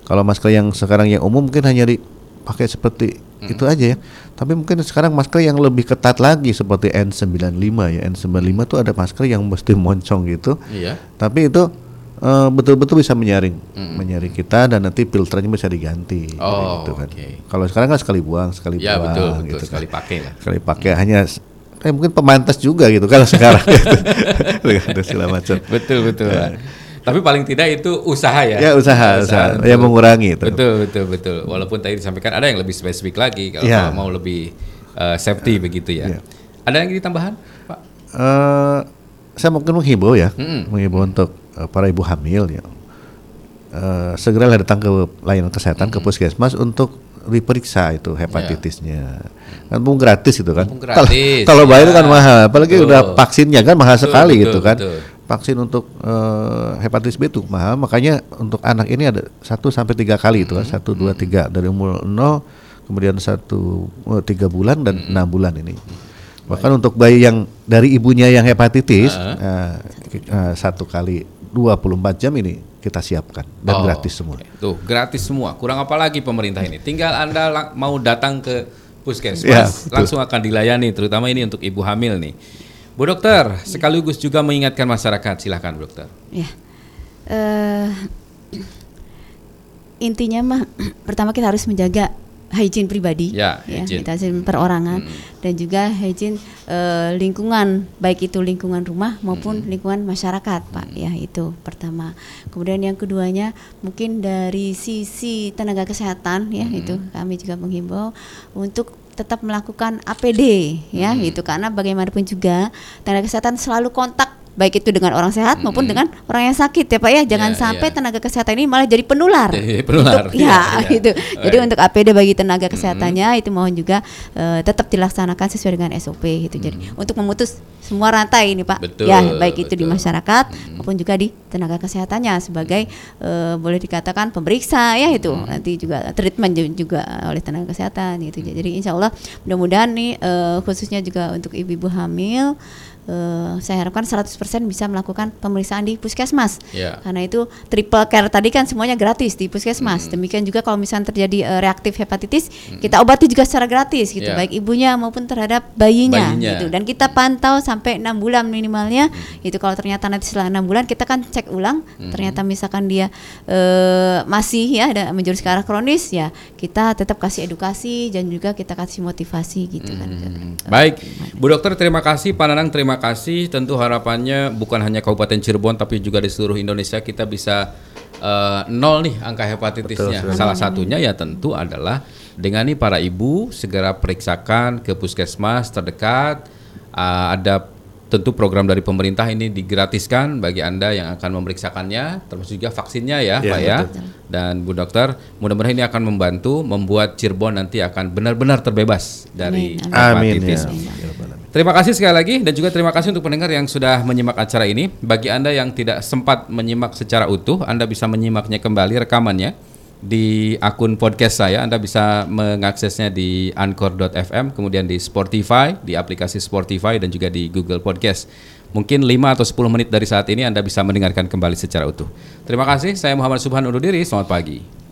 Kalau masker yang sekarang yang umum mungkin hanya dipakai seperti itu aja ya. Tapi mungkin sekarang masker yang lebih ketat lagi seperti N95 ya. N95 tuh ada masker yang mesti moncong gitu. Iya. Tapi itu eh, betul-betul bisa menyaring, menyaring kita dan nanti filternya bisa diganti. Oh, gitu kan. oke. Kalau sekarang kan sekali buang, sekali Ya, buang betul, betul. gitu kan Sekali pakai lah. sekali pakai hanya s- eh, mungkin pemantas juga gitu kalau sekarang gitu. Segala macam. Betul, betul. Pak. Tapi paling tidak itu usaha ya. Ya, usaha, usaha. untuk- Ya, mengurangi itu. Betul, betul, betul. Walaupun tadi disampaikan ada yang lebih spesifik lagi kalau, Ya. kalau mau lebih eh, safety begitu ya. Ya. Ada yang ditambahan, Pak? Eh, saya mungkin menghimbau ya, Mm-mm. menghimbau untuk eh, para ibu hamil ya. Eh, segeralah datang ke layanan kesehatan ke puskesmas untuk diperiksa itu hepatitisnya. Kan mumpung gratis itu kan. Kalau- gratis, Kalau bayar ya. kan mahal, apalagi Betul. udah vaksinnya kan mahal Betul, sekali betul, gitu kan. betul. Vaksin untuk eh, hepatitis B itu mahal, makanya untuk anak ini ada 1 sampai tiga kali itu kan, Mm-hmm. satu dua tiga dari umur 0 kemudian satu eh, tiga bulan dan Mm-hmm. enam bulan ini. Bahkan untuk bayi yang dari ibunya yang hepatitis eh, ki- eh, satu kali 24 jam ini kita siapkan dan Oh, gratis semua. Tuh, gratis semua. Kurang apa lagi pemerintah ini? Tinggal Anda lang- mau datang ke Ya, puskesmas, betul. langsung akan dilayani, terutama ini untuk ibu hamil nih. Bu dokter, sekaligus juga mengingatkan masyarakat, silahkan Bu dokter. Ya. Eh, intinya mah pertama kita harus menjaga hygiene pribadi, Ya, hygiene. kita hygiene perorangan. Dan juga hygiene eh, lingkungan, baik itu lingkungan rumah maupun lingkungan masyarakat, Pak. Ya, itu pertama. Kemudian yang keduanya mungkin dari sisi tenaga kesehatan ya, itu kami juga menghimbau untuk tetap melakukan APD ya gitu. Karena bagaimanapun juga tenaga kesehatan selalu kontak baik itu dengan orang sehat maupun dengan orang yang sakit ya Pak ya. Jangan Ya, sampai ya. tenaga kesehatan ini malah jadi penular. Jadi penular, Untuk- ya, ya, ya. gitu. Jadi untuk APD bagi tenaga kesehatannya itu mohon juga eh, tetap dilaksanakan sesuai dengan SOP gitu. Jadi untuk memutus semua rantai ini Pak. Betul, ya baik itu di masyarakat maupun juga di tenaga kesehatannya sebagai eh, boleh dikatakan pemeriksa ya itu. Nanti juga treatment ju- juga oleh tenaga kesehatan gitu. Jadi insya Allah mudah-mudahan nih eh, khususnya juga untuk ibu-ibu hamil eh, saya harapkan 100% bisa melakukan pemeriksaan di puskesmas. Ya. Karena itu triple care tadi kan semuanya gratis di puskesmas. Demikian juga kalau misalnya terjadi eh, reaktif hepatitis, kita obati juga secara gratis gitu, Ya. baik ibunya maupun terhadap bayinya, Bayinya. gitu. Dan kita pantau sampai enam bulan minimalnya. Itu kalau ternyata nanti setelah enam bulan kita kan cek ulang, ternyata misalkan dia eh, masih ya ada menjurus ke arah kronis ya, kita tetap kasih edukasi dan juga kita kasih motivasi gitu kan. Baik, Bu Dokter terima kasih, Pak Nanang terima kasih. Tentu harapannya bukan hanya Kabupaten Cirebon tapi juga di seluruh Indonesia kita bisa eh, nol nih angka hepatitisnya. Salah satunya ya tentu adalah dengan nih para ibu segera periksakan ke puskesmas terdekat. Ah, ada tentu program dari pemerintah ini digratiskan bagi anda yang akan memeriksakannya, termasuk juga vaksinnya ya, Ya, Pak ya. betul. Dan Bu Dokter, mudah-mudahan ini akan membantu membuat Cirebon nanti akan benar-benar terbebas dari Amin hepatitis. ya. Terima kasih sekali lagi dan juga terima kasih untuk pendengar yang sudah menyimak acara ini. Bagi Anda yang tidak sempat menyimak secara utuh, Anda bisa menyimaknya kembali rekamannya di akun podcast saya. Anda bisa mengaksesnya di anchor.fm, kemudian di Spotify, di aplikasi Spotify dan juga di Google Podcast. Mungkin 5 atau 10 menit dari saat ini Anda bisa mendengarkan kembali secara utuh. Terima kasih, saya Muhammad Subhan undur diri. Selamat pagi.